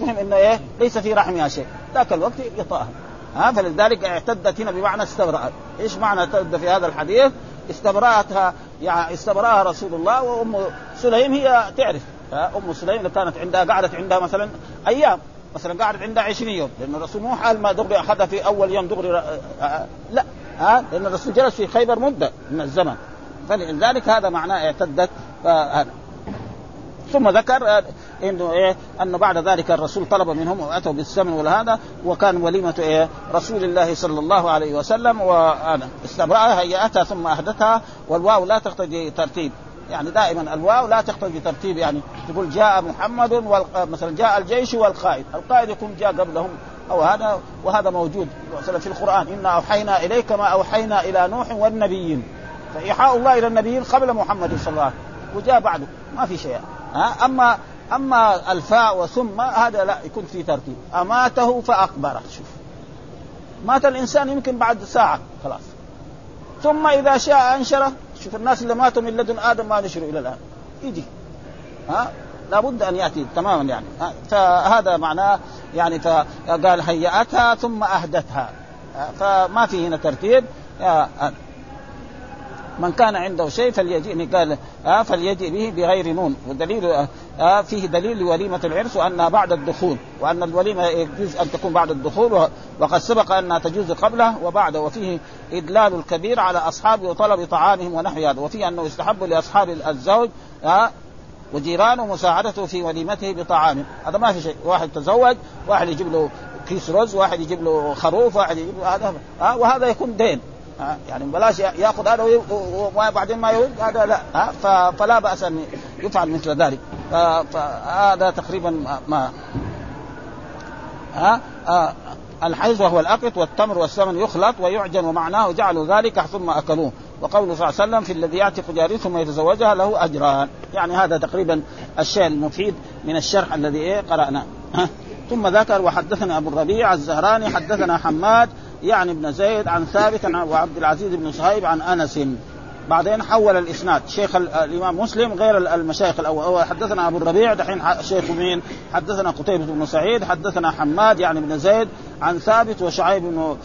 Speaker 1: فهم إنه إيه؟ ليس في رحمها شيء ذاك الوقت يطأها. ها فلذلك اعتدت هنا بمعنى استبرأت. إيش معنى اعتدت في هذا الحديث؟ استبرأتها يعني استبرأها رسول الله وأم سليم هي تعرف. أم سليم كانت عندها قعدت عندها مثلا أيام. مثلا قعدت عندها 20 يوم لأن الرسول مو حال ما دغري أخذها في أول يوم دغري آه، آه، لا ها لأن الرسول جلس في خيبر مدة من الزمن. فلذلك هذا معناه اعتدت فهذا. ثم ذكر آه، انه إيه انه بعد ذلك الرسول طلب منهم وأتوا بالسمن والهذا وكان وليمة إيه رسول الله صلى الله عليه وسلم وأنا استبرأها هيأتها ثم اهدتها والواو لا تقتضي ترتيب. يعني دائما الواو لا تقتضي ترتيب يعني تقول جاء محمد مثلا جاء الجيش والقائد، القائد يكون جاء قبلهم أو هذا وهذا موجود مثلا في القرآن انا أوحينا إليك ما أوحينا إلى نوح والنبيين فإيحاء الله إلى النبيين قبل محمد صلى الله عليه وسلم وجاء بعده ما في شيء ها؟ أما أما الفاء وثم هذا لا يكون في ترتيب أماته فأقبره شوف. مات الإنسان يمكن بعد ساعة خلاص. ثم إذا شاء أنشره شوف الناس اللي ماتوا من لدن آدم ما نشروا إلى الآن. يجي. ها؟ لابد أن يأتي تماما يعني. فهذا معناه يعني فقال هيأتها ثم أهدتها. فما في هنا ترتيب. من كان عنده شيء فليجئني قال آه فليجئ به بغير نون. ودليل آه فيه دليل لوليمة العرس وأنها بعد الدخول وأن الوليمة يجوز أن تكون بعد الدخول وقد سبق أنها تجوز قبله وبعده. وفيه إدلال الكبير على أصحابه وطلب طعامهم ونحو هذا. وفيه أنه يستحب لأصحاب الزوج آه وجيرانه مساعدته في وليمته بطعام هذا ما في شيء. واحد تزوج واحد يجيب له كيس رز واحد يجيب له خروف واحد يجيب له هذا آه وهذا يكون دين. يعني بلاش ياخذ هذا وبعدين ما يرد هذا لا فلا بأس أن يفعل مثل ذلك. فهذا تقريبا ما ها؟ الحيز وهو الأقط والتمر والسمن يخلط ويعجن ومعناه جعلوا ذلك ثم أكلوه. وقوله صلى الله عليه وسلم في الذي يعتق جاريه ثم يتزوجها له أجران. يعني هذا تقريبا الشيء المفيد من الشرح الذي إيه قراناه ثم ذكر وحدثنا أبو الربيع الزهراني حدثنا حماد يعني ابن زيد عن ثابت عن وعبد العزيز بن صهيب عن أنس. بعدين حول الإسناد. شيخ الإمام مسلم غير المشايخ الأول. هو حدثنا أبو الربيع دحين شيخ مين؟ حدثنا قتيبة بن سعيد حدثنا حماد يعني بن زيد عن ثابت وشعيب بن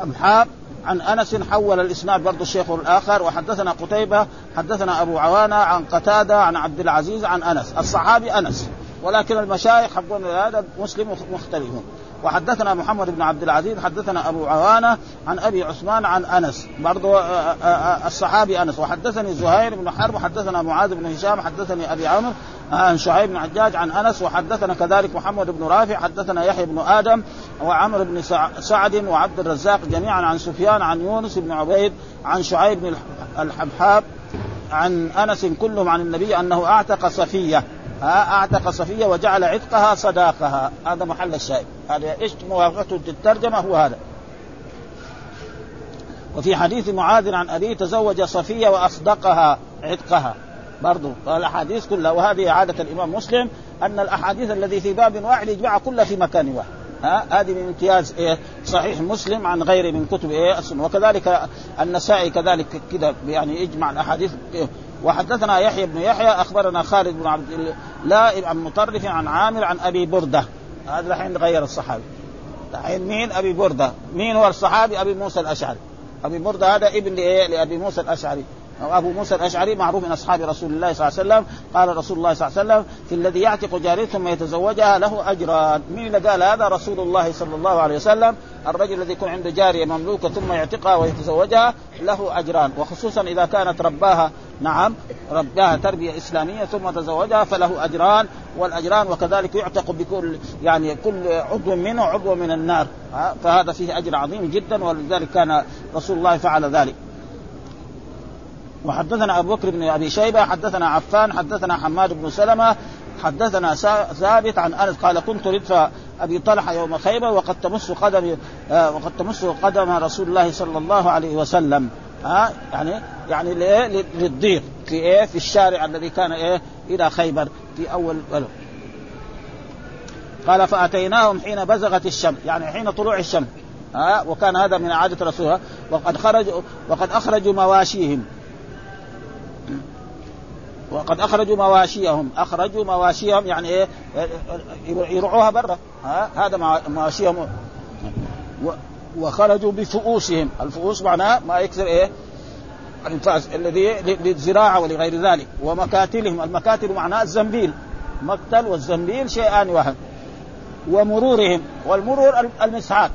Speaker 1: حمحاب. عن أنس حول الإسناد برضه الشيخ الآخر. وحدثنا قتيبة حدثنا أبو عوانة عن قتادة عن عبد العزيز عن أنس. الصحابي أنس. ولكن المشايخ حقون هذا مسلم مختلفون. وحدثنا محمد بن عبد العزيز حدثنا أبو عوانة عن أبي عثمان عن أنس برضو آه، آه، آه، الصحابي أنس. وحدثني زهير بن حرب حدثنا معاذ بن هشام حدثني أبي عمرو عن شعيب بن حجاج عن أنس. وحدثنا كذلك محمد بن رافع حدثنا يحيى بن آدم وعمرو بن سعد وعبد الرزاق جميعا عن سفيان عن يونس بن عبيد عن شعيب بن الحبحاب عن أنس كلهم عن النبي أنه أعتق صفية. أعتق صفية وجعل عتقها صداقها. هذا محل الشاهد. هذا إيش موافقته الترجمة هو هذا. وفي حديث معاذ عن أبيه تزوج صفية وأصدقها عتقها. برضو الاحاديث كلها. وهذه عادة الإمام مسلم أن الأحاديث الذي في باب واحد يجمعها كلها في مكان واحد. ها؟ هذه من امتياز إيه؟ صحيح مسلم عن غيره من كتب إيه؟ السنة. وكذلك النسائي كذلك كذا يعني يجمع الأحاديث إيه؟ وحدثنا يحيى بن يحيى أخبرنا خالد بن عبد الله عن مطرف عن عامر عن أبي بردة. هذا الحين غير الصحابي. الحين مين أبي بردة؟ مين هو الصحابي؟ أبي موسى الأشعري. أبي بردة هذا ابن لأبي موسى الأشعري. أبو موسى الأشعري معروف من أصحاب رسول الله صلى الله عليه وسلم قال رسول الله صلى الله عليه وسلم في الذي يعتق جارية ثم يتزوجها له أجران. مين اللي قال هذا؟ رسول الله صلى الله عليه وسلم الرجل الذي يكون عنده جارية مملوكة ثم يعتقها ويتزوجها له أجران. وخصوصا إذا كانت رباها نعم رباها تربية إسلامية ثم تزوجها فله أجران والأجران وكذلك يعتق بكل يعني كل عضو منه عضو من النار. فهذا فيه أجر عظيم جدا ولذلك كان رسول الله فعل ذلك. وحدثنا أبو بكر بن أبي شيبة حدثنا عفان حدثنا حماد بن سلمة حدثنا ثابت عن أنس قال كنت ردف أبي طلحة يوم خيبر وقد تمس قدم آه وقد تمس قدم رسول الله صلى الله عليه وسلم. ها آه يعني يعني للضيق. في إيه؟ في الشارع الذي كان إيه؟ إلى خيبر. في أول. قال فأتيناهم حين بزغت الشمس يعني حين طلوع الشمس. ها آه وكان هذا من عادة رسولها. وقد خرجوا وقد أخرجوا مواشيهم. وقد أخرجوا مواشيهم. أخرجوا مواشيهم يعني إيه؟ يرعوها برا. ها؟ هذا مواشيهم. وخرجوا بفؤوسهم. الفؤوس معناه ما يكسر إيه؟ الانفاس الذي للزراعة ولغير ذلك. ومكاتلهم. المكاتل معناه الزنبيل. مقتل والزنبيل شيئان واحد. ومرورهم. والمرور المسحات.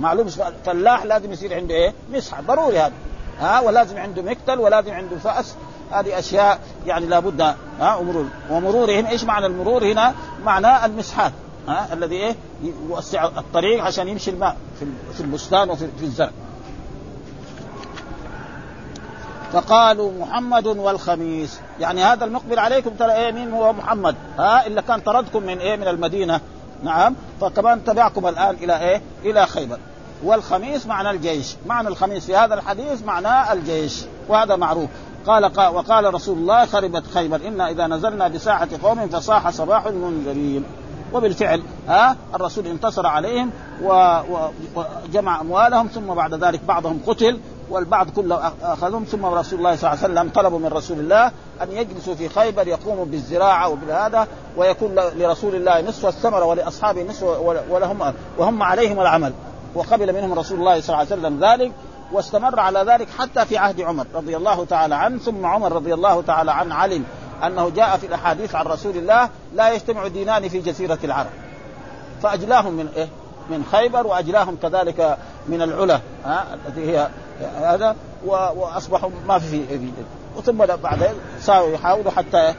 Speaker 1: معلوم فلاح لازم يصير عنده إيه؟ مسحة. ضروري هذا. ها؟ ولازم عنده مقتل ولازم عنده فأس. هذه أشياء يعني لابد ها مرور ومرورهم إيش معنى المرور هنا؟ معناه المسحات ها الذي إيه؟ يوسع الطريق عشان يمشي الماء في البستان وفي الزرع. فقالوا محمد والخميس. يعني هذا المقبل عليكم ترى إيه؟ مين هو محمد؟ ها إلا كان طردكم من إيه؟ من المدينة. نعم. فكمان تبعكم الآن إلى إيه؟ إلى خيبر. والخميس معنى الجيش. معنى الخميس في هذا الحديث معناه الجيش وهذا معروف. قال وقال رسول الله خربت خيبر إنا إذا نزلنا بساحة قوم فصاح صباح المنذرين وبالفعل ها الرسول انتصر عليهم وجمع أموالهم ثم بعد ذلك بعضهم قتل والبعض كله أخذهم ثم رسول الله صلى الله عليه وسلم طلبوا من رسول الله أن يجلسوا في خيبر يقوموا بالزراعة وبهذا ويكون لرسول الله نصف الثمره ولأصحابه نصف ولهم وهم عليهم العمل. وقبل منهم رسول الله صلى الله عليه وسلم ذلك واستمر على ذلك حتى في عهد عمر رضي الله تعالى عنه. ثم عمر رضي الله تعالى عنه علم أنه جاء في الأحاديث عن رسول الله لا يجتمع دينان في جزيرة العرب. فأجلاهم من إيه؟ من خيبر وأجلاهم كذلك من العلا ها؟ التي هي هذا وأصبحوا ما في في وثم بعد صاروا يحاولوا حتى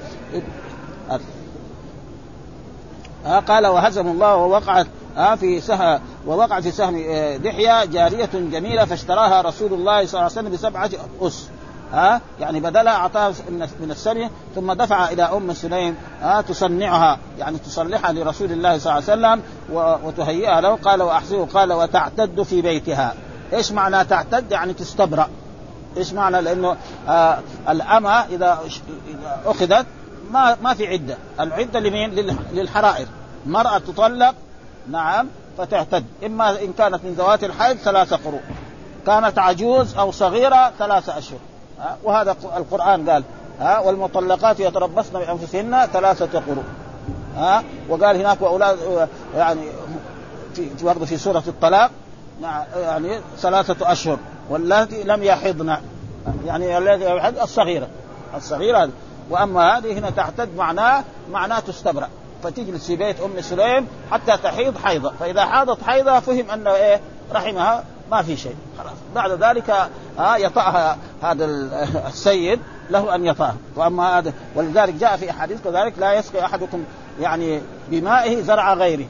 Speaker 1: ها قال وهزم الله ووقعت ها في سهم ووقع في سهم آه، دحية جارية جميلة فاشتراها رسول الله صلى الله عليه وسلم بسبعة أس. ها يعني بدلها أعطاها من السنة ثم دفع إلى أم سليم ها تصنعها. يعني تصلحها لرسول الله صلى الله عليه وسلم وتهيئها له. قال واحسنه قال وتعتد في بيتها. إيش معنى تعتد؟ يعني تستبرأ. إيش معنى؟ لأنه آه الأمة إذا أخذت ما ما في عدة، العدة لمين؟ للحرائر، مرأة تطلق نعم فتعتد إما إن كانت من ذوات الحيض ثلاثة قروء. كانت عجوز أو صغيرة ثلاثة أشهر. وهذا القرآن قال ها والمطلقات يتربصن بأنفسهن ثلاثة قروء. ها وقال هناك وأولاد يعني في برضه في سورة الطلاق يعني ثلاثة أشهر. واللاتي لم يحضن يعني الذي الصغيرة. الصغيرة. هذه وأما هذه هنا تعتد معناه معناه تستبرأ. فتجلس في بيت أم سليم حتى تحيض حيضة. فإذا حاضت حيضة فهم انه إيه رحمها ما في شيء. خلاص. بعد ذلك ها يطأها هذا السيد له أن يطأها. وأما هذا ولذلك جاء في أحاديث كذلك لا يسقي أحدكم يعني بمائه زرع غيره.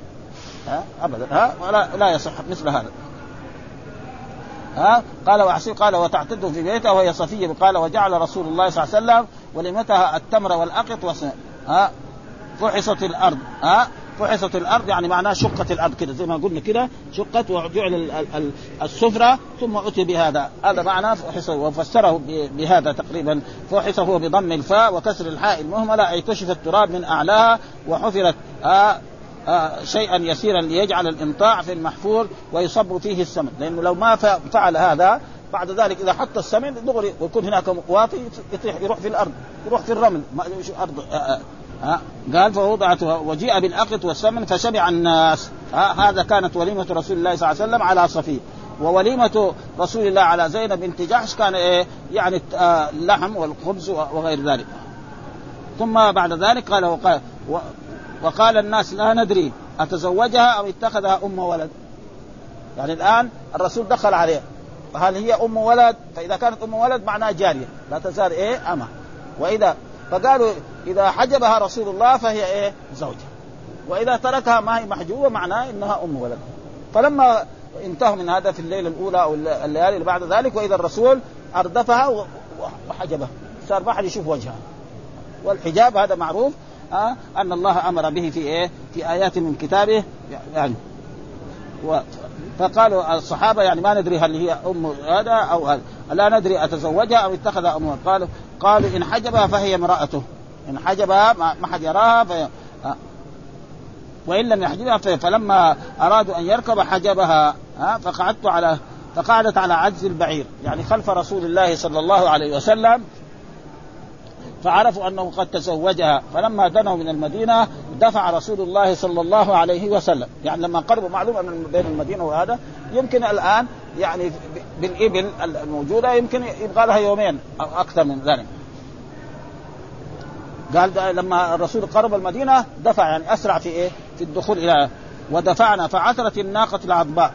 Speaker 1: ها؟ ابدا. ها؟ ولا لا يصح مثل هذا. ها؟ قال وعسير قال وتعتد في بيته وهي صفية. قال وجعل رسول الله صلى الله عليه وسلم ولمتها التمر والأقط ها؟ فحصت الأرض ها؟ فحصت الأرض يعني معناها شقت الأرض كده زي ما قلنا كده شقت وجعل السفرة ثم أتي بهذا. هذا معناه فحص وفسره بهذا تقريبا. فحص هو بضم الفاء وكسر الحاء المهملة أي كشف التراب من أعلاها وحفرت آه آه شيئا يسيرا ليجعل الإمطاع في المحفور ويصب فيه السمن لأنه لو ما فعل هذا بعد ذلك إذا حط السمن دغري ويكون هناك واطي يروح في الأرض يروح في الرمل ما أرض آه آه. ها قال فوضعت وجيء بالأقط والسمن فشبع الناس. ها هذا كانت وليمة رسول الله صلى الله عليه وسلم على صفيه ووليمة رسول الله على زينب بنت جحش كان إيه يعني اللحم والخبز وغير ذلك. ثم بعد ذلك قال وقال وقال الناس لا ندري أتزوجها أو اتخذها أم ولد. يعني الآن الرسول دخل عليها هل هي أم ولد؟ فإذا كانت أم ولد معناها جارية. لا تزال إيه اما وإذا فقالوا إذا حجبها رسول الله فهي إيه؟ زوجة. وإذا تركها ما هي محجوبة معناه إنها أم ولد. فلما انتهوا من هذا في الليلة الأولى أو الليالي اللي بعد ذلك وإذا الرسول أردفها وحجبها. صار ما حد يشوف وجهها. والحجاب هذا معروف آه أن الله أمر به في إيه؟ في آيات من كتابه يعني. و فقالوا الصحابة يعني ما ندري هل هي أم هذا أو هذا. لا ندري أتزوجها أو اتخذها أم قالوا قالوا إن حجبها فهي امرأته. إن حجبها ما حد يراها فهي آه. وإن لم يحجبها فلما أرادوا أن يركب حجبها ها فقعدت على فقعدت على عجز البعير. يعني خلف رسول الله صلى الله عليه وسلم فعرفوا أنه قد تزوجها. فلما دنوا من المدينة دفع رسول الله صلى الله عليه وسلم يعني لما قربوا معلوم ان بين المدينة وهذا يمكن الآن يعني بالإبل الموجودة يمكن يبغى لها يومين أو أكثر من ذلك قال لما الرسول قرب المدينة دفع يعني أسرع في إيه؟ في الدخول إلى ودفعنا فعثرت الناقة العضباء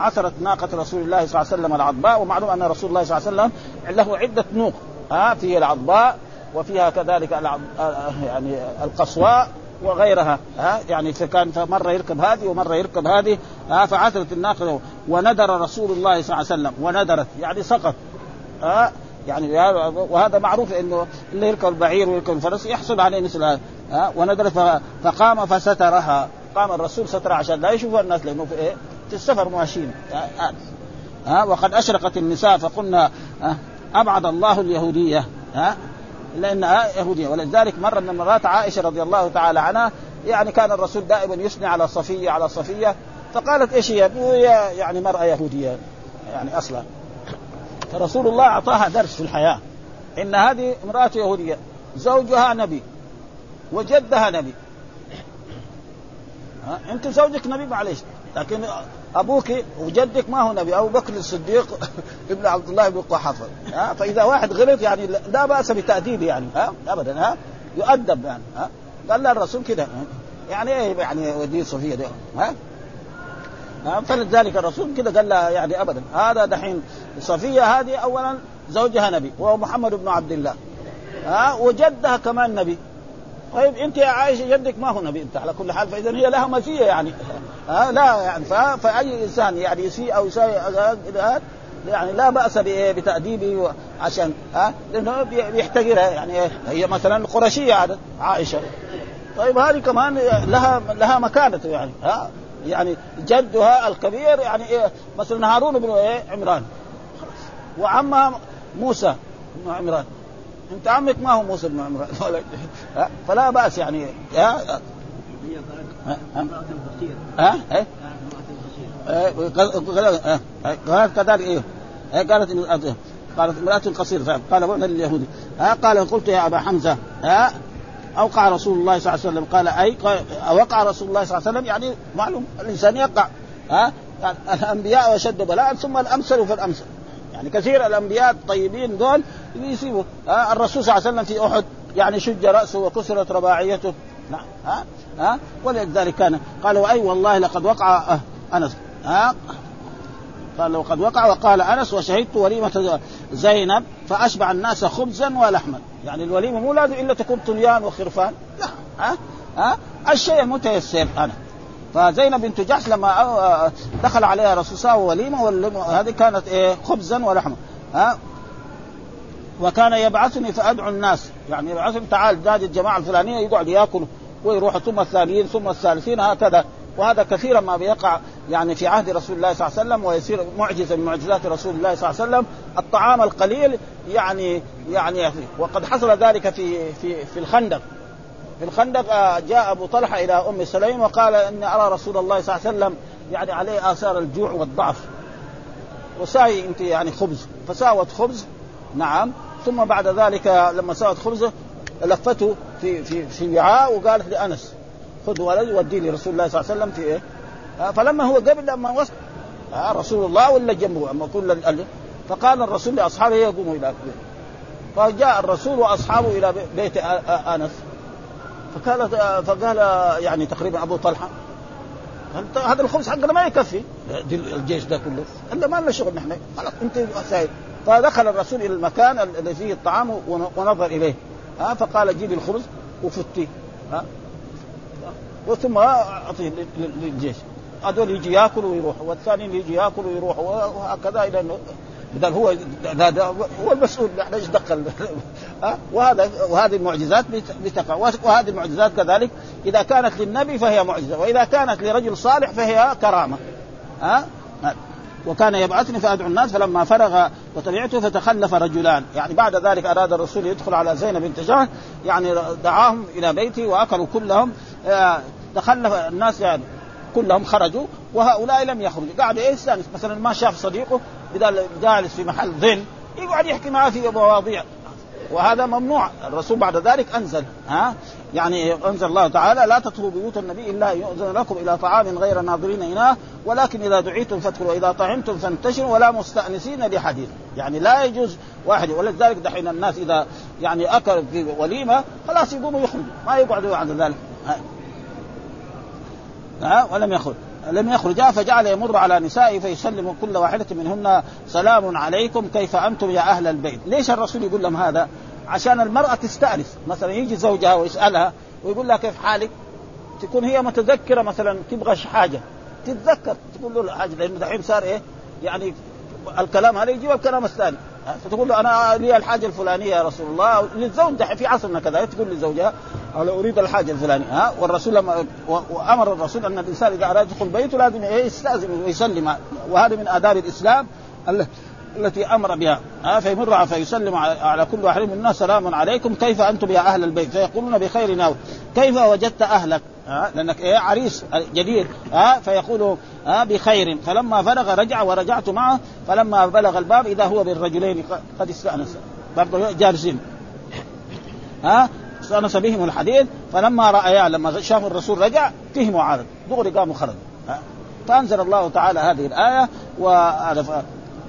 Speaker 1: عثرت ناقة رسول الله صلى الله عليه وسلم العضباء ومعلوم أن رسول الله صلى الله عليه وسلم له عدة نوق ها في العضباء وفيها كذلك. يعني القصواء وغيرها ها؟ يعني فكان مرة يركب هذه ومرة يركب هذه ها؟ فعثرت الناقه وندر رسول الله صلى الله عليه وسلم. وندرت يعني سقط ها؟ يعني وهذا معروف إنه اللي يركب البعير ويركب الفرس يحصل عليه مثل هذا ها؟ وندرت فقام فسترها. قام الرسول سترها عشان لا يشوفها الناس لأنه في إيه؟ في السفر ماشيين ها؟ وقد أشرقت النساء فقلنا أبعد الله اليهودية ها؟ لانها يهوديه ولذلك مره من المرات عائشة رضي الله تعالى عنها. يعني كان الرسول دائما يثني على صفية على صفية. فقالت إيش هي؟ يعني مرأة يهودية. يعني أصلا. فرسول الله أعطاها درس في الحياة. إن هذه امرأة يهودية. زوجها نبي. وجدها نبي. ها؟ أنت زوجك نبي معلش لكن أبوك وجدك ما هو نبي أبو بكر الصديق ابن عبد الله بن قحافة. ها؟ فإذا واحد غلط يعني لا بأس بتاديبه يعني ها؟ ابدا ها؟ يؤدب يعني ها؟ قال لا الرسول كده يعني إيه يعني ودي صفية دي ها؟ فلذلك الرسول كده قال لها يعني ابدا. هذا دحين صفية هذه اولا زوجها نبي وهو محمد بن عبد الله ها؟ وجدها كمان نبي. طيب انت يا عائشة جدك ما هو نبي انت على كل حال فإذا هي لها مزيه يعني. ها لا يعني فأي إنسان يعني يسيء أو يساوي يعني لا بأس بتأديبه عشان ها لأنه بيحتقرها يعني هي مثلا قرشيه عائشة. طيب هذه كمان لها لها مكانه يعني ها يعني جدها الكبير يعني إيه مثلا هارون بن إيه عمران. وعمها موسى بن عمران. انت عمك ما هو موسى بن عمران فلا بأس يعني. ها؟ ها؟ ها قالت كذلك إيه؟ قالت قالت امرأة قصيرة. قال بعنا لليهودي. ها؟ قال قلت يا أبا حمزة ها؟ أوقع رسول الله صلى الله عليه وسلم. قال أي؟ وقع رسول الله صلى الله عليه وسلم يعني معلوم الإنسان يقع. ها؟ يعني الأنبياء أشد بلاء ثم الأمثل فالأمثل يعني كثير الأنبياء الطيبين دول يصيبوا آه الرسول صلى الله عليه وسلم في أحد يعني شج رأسه وكسرت رباعيته. نعم. ها؟ ها؟ ولذلك كان قال واي والله لقد وقع آه أنس. ها؟ قال وقد وقع. وقال أنس وشهدت وليمة زينب فأشبع الناس خبزا ولحما. يعني الوليمة مو لازم إلا تكون طليان وخرفان. لا. ها؟ ها؟ الشيء المتيسر أنا. فزينب بنت جحش لما دخل عليها رسول الله وليمة هذه كانت إيه؟ خبزا ولحما. ها؟ وكان يبعثني فأدعو الناس. يعني يبعثني تعال نادي الجماعة الفلانية يقعد ياكل ويروح ثم الثانيين ثم الثالثين هكذا. وهذا كثيرا ما بيقع يعني في عهد رسول الله صلى الله عليه وسلم ويصير معجزه من معجزات رسول الله صلى الله عليه وسلم. الطعام القليل يعني يعني وقد حصل ذلك في في في الخندق. في الخندق جاء أبو طلحة إلى أم سليم وقال اني أرى رسول الله صلى الله عليه وسلم يعني عليه آثار الجوع والضعف. وساوي أنت يعني خبز. فساوت خبز نعم ثم بعد ذلك لما ساوت خبزه لفته في في في وعاء وقالت لانس خذ ولد وديه لرسول الله صلى الله عليه وسلم في إيه؟ فلما هو قبل لما وصل رسول الله ولا جنبه؟ أما كل فقال الرسول لأصحابه يقوموا إلى فجاء الرسول وأصحابه إلى بيت أنس. فقال فقال يعني تقريبا أبو طلحة هذا الخبز حقنا ما يكفي. الجيش ده كله. قال ما لنا شغل نحن. خلاص أنت سايد فدخل الرسول إلى المكان الذي فيه الطعام ونظر إليه. ها فقال جيب الخبز وفتيه ها. وثم أعطيه للجيش. هذول يجي ياكل ويروح والثانيين يجي ياكل ويروح وهكذا إلى إنه بدل هو هذا هو المسؤول إحنا إيش دخل؟ وهذا وهذه المعجزات بتقع وهذه المعجزات كذلك إذا كانت للنبي فهي معجزة وإذا كانت لرجل صالح فهي كرامة. ها. وكان يبعثني فأدعو الناس فلما فرغ وتبعته فتخلف رجلان. يعني بعد ذلك أراد الرسول يدخل على زينب بنت جهش يعني دعاهم إلى بيته وأكلوا كلهم. تخلف الناس يعني كلهم خرجوا وهؤلاء لم يخرجوا. قاعد يستانس مثلا ما شاف صديقه بدل جالس في محل ظل يقعد يحكي معه في مواضيع. وهذا ممنوع. الرسول بعد ذلك أنزل ها؟ يعني أنزل الله تعالى لا تدخلوا بيوت النبي إلا يؤذن لكم إلى طعام غير ناظرين إناه ولكن إذا دعيتم فادخلوا وإذا طعمتم فانتشروا ولا مستأنسين لحديث. يعني لا يجوز واحد ولذلك دحين الناس إذا يعني اكلوا في وليمة خلاص يقوموا يخرجوا ما يقعدوا بعد ذلك. ها؟ ولم يخرج. لم يخرج فجعل يمر على نسائه فيسلم كل واحدة منهن. سلام عليكم كيف أنتم يا أهل البيت؟ ليش الرسول يقول لهم هذا؟ عشان المرأة تستأنس. مثلا يجي زوجها ويسألها ويقول لها كيف حالك؟ تكون هي متذكرة مثلا تبغى حاجة. تتذكر تقول له حاجة لأنه دحين صار إيه؟ يعني الكلام هذا يجيب الكلام الثاني. فتقول له أنا لي الحاجة الفلانية يا رسول الله للزوج دحين في عصرنا كذا تقول لزوجها أنا أريد الحاجة الفلانية ها؟ والرسول لما وأمر الرسول أن الإنسان إذا أراد يدخل بيته لازم يستأذن ويسلم وهذا من آداب الإسلام. التي أمر بها. ها فيمر فيسلم على كل واحد منا سلام عليكم. كيف أنتم يا أهل البيت؟ فيقولون بخير ناو. كيف وجدت أهلك؟ ها لأنك إيه؟ عريس جديد. ها فيقول ها بخير. فلما فرغ رجع ورجعت معه. فلما بلغ الباب إذا هو بالرجلين قد استأنس. برضه جالسين. ها استأنس بهم الحديث. فلما رأيا لما شافوا الرسول رجع فهموا عادة دغري قاموا خرجوا. فأنزل الله تعالى هذه الآية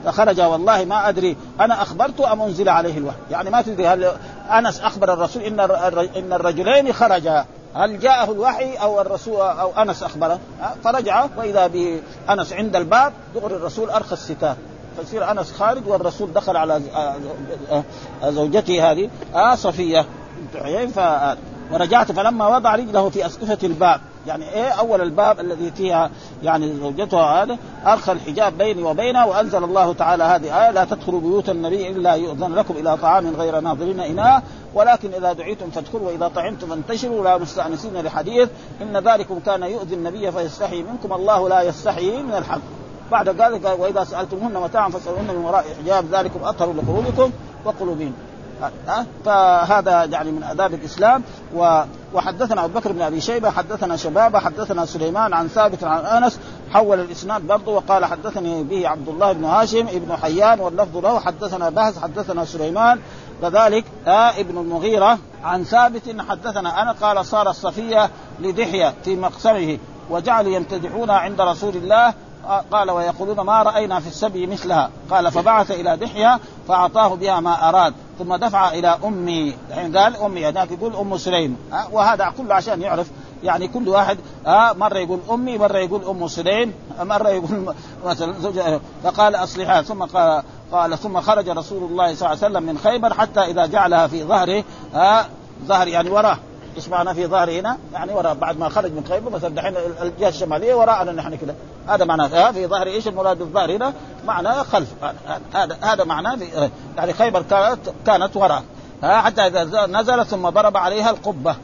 Speaker 1: فخرج والله ما أدري أنا أخبرت أم أنزل عليه الوحي؟ يعني ما تدري هل أنس أخبر الرسول إن إن الرجلين خرجا؟ هل جاءه الوحي أو الرسول أو أنس أخبره؟ فرجع وإذا بانس عند الباب دغري الرسول أرخى الستار. فيصير أنس خارج والرسول دخل على زوجته هذه آه صفية ف ورجعت فلما وضع رجله في أسكفة الباب. يعني إيه أول الباب الذي فيها يعني زوجتها هذا ارخى الحجاب بيني وبينها وأنزل الله تعالى هذه آية لا تدخلوا بيوت النبي إلا يؤذن لكم إلى طعام غير ناظرين اناه ولكن إذا دعيتم فادخلوا وإذا طعمتم فانتشروا لا مستأنسين لحديث. إن ذلكم كان يؤذي النبي فيستحي منكم الله لا يستحي من الحق. بعد ذلك وإذا سألتموهن متاعا فاسألوهن من وراء حجاب ذلكم أطهر لقلوبكم وقلوبهم. فهذا يعني من آداب الإسلام. وحدثنا أبو بكر بن أبي شيبة حدثنا شبابة حدثنا سليمان عن ثابت عن أنس حول الإسناد برضه وقال حدثني به عبد الله بن هاشم ابن حيان واللفظ له. حدثنا بهز حدثنا سليمان كذلك آه ابن المغيرة. عن ثابت حدثنا أنا قال صار الصفية لدحية في مقسمه وجعلوا يمتدحون عند رسول الله. قال ويقولون ما رأينا في السبي مثلها. قال فبعث إلى دحية فأعطاه بها ما أراد. ثم دفع إلى أمي الحين قال أمي هذاك يقول أم سليم. وهذا كله عشان يعرف يعني كل واحد آه مرة يقول أمي مرة يقول أم سليم مرة يقول مثلا زوجة فقال أصلحها. ثم قال, قال ثم خرج رسول الله صلى الله عليه وسلم من خيبر حتى إذا جعلها في ظهره آه ظهر يعني وراه. إيش معنى في ظهره هنا؟ يعني وراء بعد ما خرج من خيبر مثلا دحين الجهة الشمالية وراءنا نحن كده هذا معناه في ظهر إيش المراد بالظهر هنا؟ معناه خلف هذا هذا معناه يعني خيبر كانت كانت وراء حتى إذا نزل ثم ضرب عليها القبة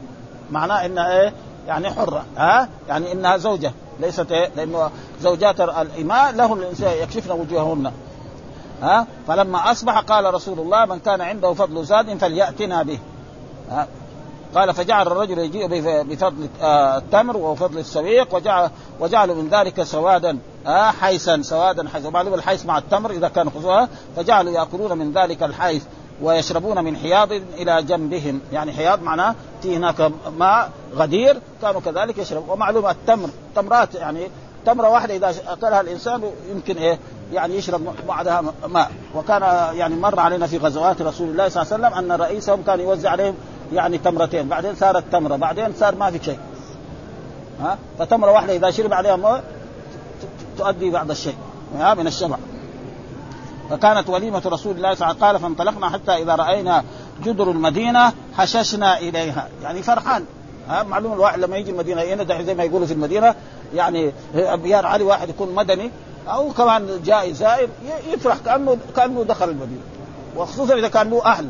Speaker 1: معناه إنها إيه؟ يعني حرة ها يعني إنها زوجة ليست إيه؟ لأنه زوجات الإماء لهم يكشفن وجوههن ها فلما أصبح قال رسول الله من كان عنده فضل زاد فليأتنا به ها قال فجعل الرجل يجيء بفضل التمر وفضل السويق وجعل وجعلوا من ذلك سوادا حيسا سوادا حيسا. ومعلوم الحيس مع التمر إذا كان خصوها فجعلوا يأكلون من ذلك الحيس ويشربون من حياض إلى جنبهم. يعني حياض معناه في هناك ماء غدير كانوا كذلك يشربون. ومعلوم التمر تمرات يعني تمرة واحدة إذا أكلها الإنسان يمكن إيه؟ يعني يشرب بعدها ماء. وكان يعني مر علينا في غزوات رسول الله صلى الله عليه وسلم أن رئيسهم كان يوزع عليهم يعني تمرتين بعدين صارت تمرة بعدين صار ما في شيء. ها؟ فتمرة واحدة إذا شرب عليها ماء تؤدي بعض الشيء ها؟ من الشبع. فكانت وليمة رسول الله صلى الله عليه وسلم قال فانطلقنا حتى إذا رأينا جدر المدينة حششنا إليها. يعني فرحان ها؟ معلوم الواحد لما يجي المدينة هنا زي ما يقولوا في المدينة؟ يعني أبيار علي واحد يكون مدني أو كمان جاي زائر يفرح كأنه كأنه دخل المدينة. وخصوصا إذا كان له أهل.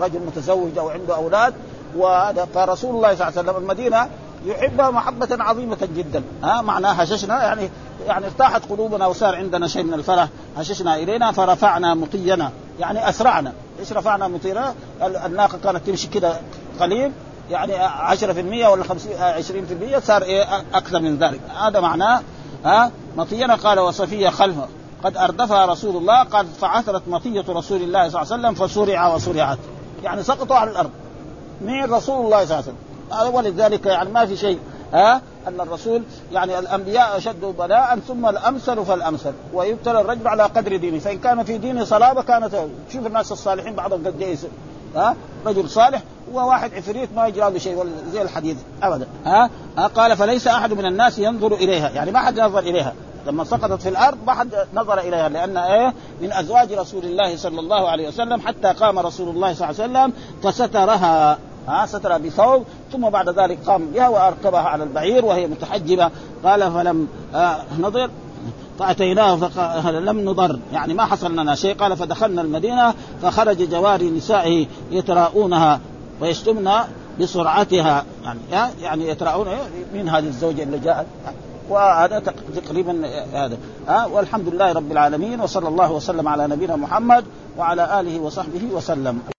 Speaker 1: رجل متزوج أو عنده أولاد وهذا فرسول الله صلى الله عليه وسلم المدينة يحبها محبة عظيمة جدا. ها معناها هششنا يعني يعني ارتاحت قلوبنا وصار عندنا شيء من الفرح. هششنا إلينا فرفعنا مطينا يعني أسرعنا. إيش رفعنا مطينا؟ الناقة كانت تمشي كده قليل يعني 10% ولا 50 20% صار إيه أكثر من ذلك. هذا معناه ها مطينا قال وصفية خلفه. قد اردفها رسول الله قد فعثرت مطية رسول الله صلى الله عليه وسلم فصرع وصرعت يعني سقطوا على الأرض. من رسول الله صلى الله عليه وسلم؟ ولذلك يعني ما في شيء. ها أن الرسول يعني الأنبياء أشد بلاء ثم الأمثل فالأمثل. ويبتلى الرجل على قدر دينه. فإن كان في دينه صلابة كانت شوف الناس الصالحين بعضهم قد إيش ها رجل صالح وواحد عفريت ما يجرى له شيء زي الحديث. ابدا. ها؟, ها قال فليس أحد من الناس ينظر إليها. يعني ما حد نظر إليها. لما سقطت في الأرض ما حد نظر إليها لأن إيه؟ من أزواج رسول الله صلى الله عليه وسلم حتى قام رسول الله صلى الله عليه وسلم فسترها ها ستر بثوب ثم بعد ذلك قام بها وأركبها على البعير وهي متحجبة. قال فلم آه نضر فأتيناه فقال لم نضر يعني ما حصل لنا شيء. قال فدخلنا المدينة فخرج جواري نسائه يتراءونها ويشتمن بسرعتها. يعني يعني يتراءون من هذه الزوجة اللي جاءت؟ وهذا تقريبا هذا. ها والحمد لله رب العالمين وصلى الله وسلم على نبينا محمد وعلى آله وصحبه وسلم.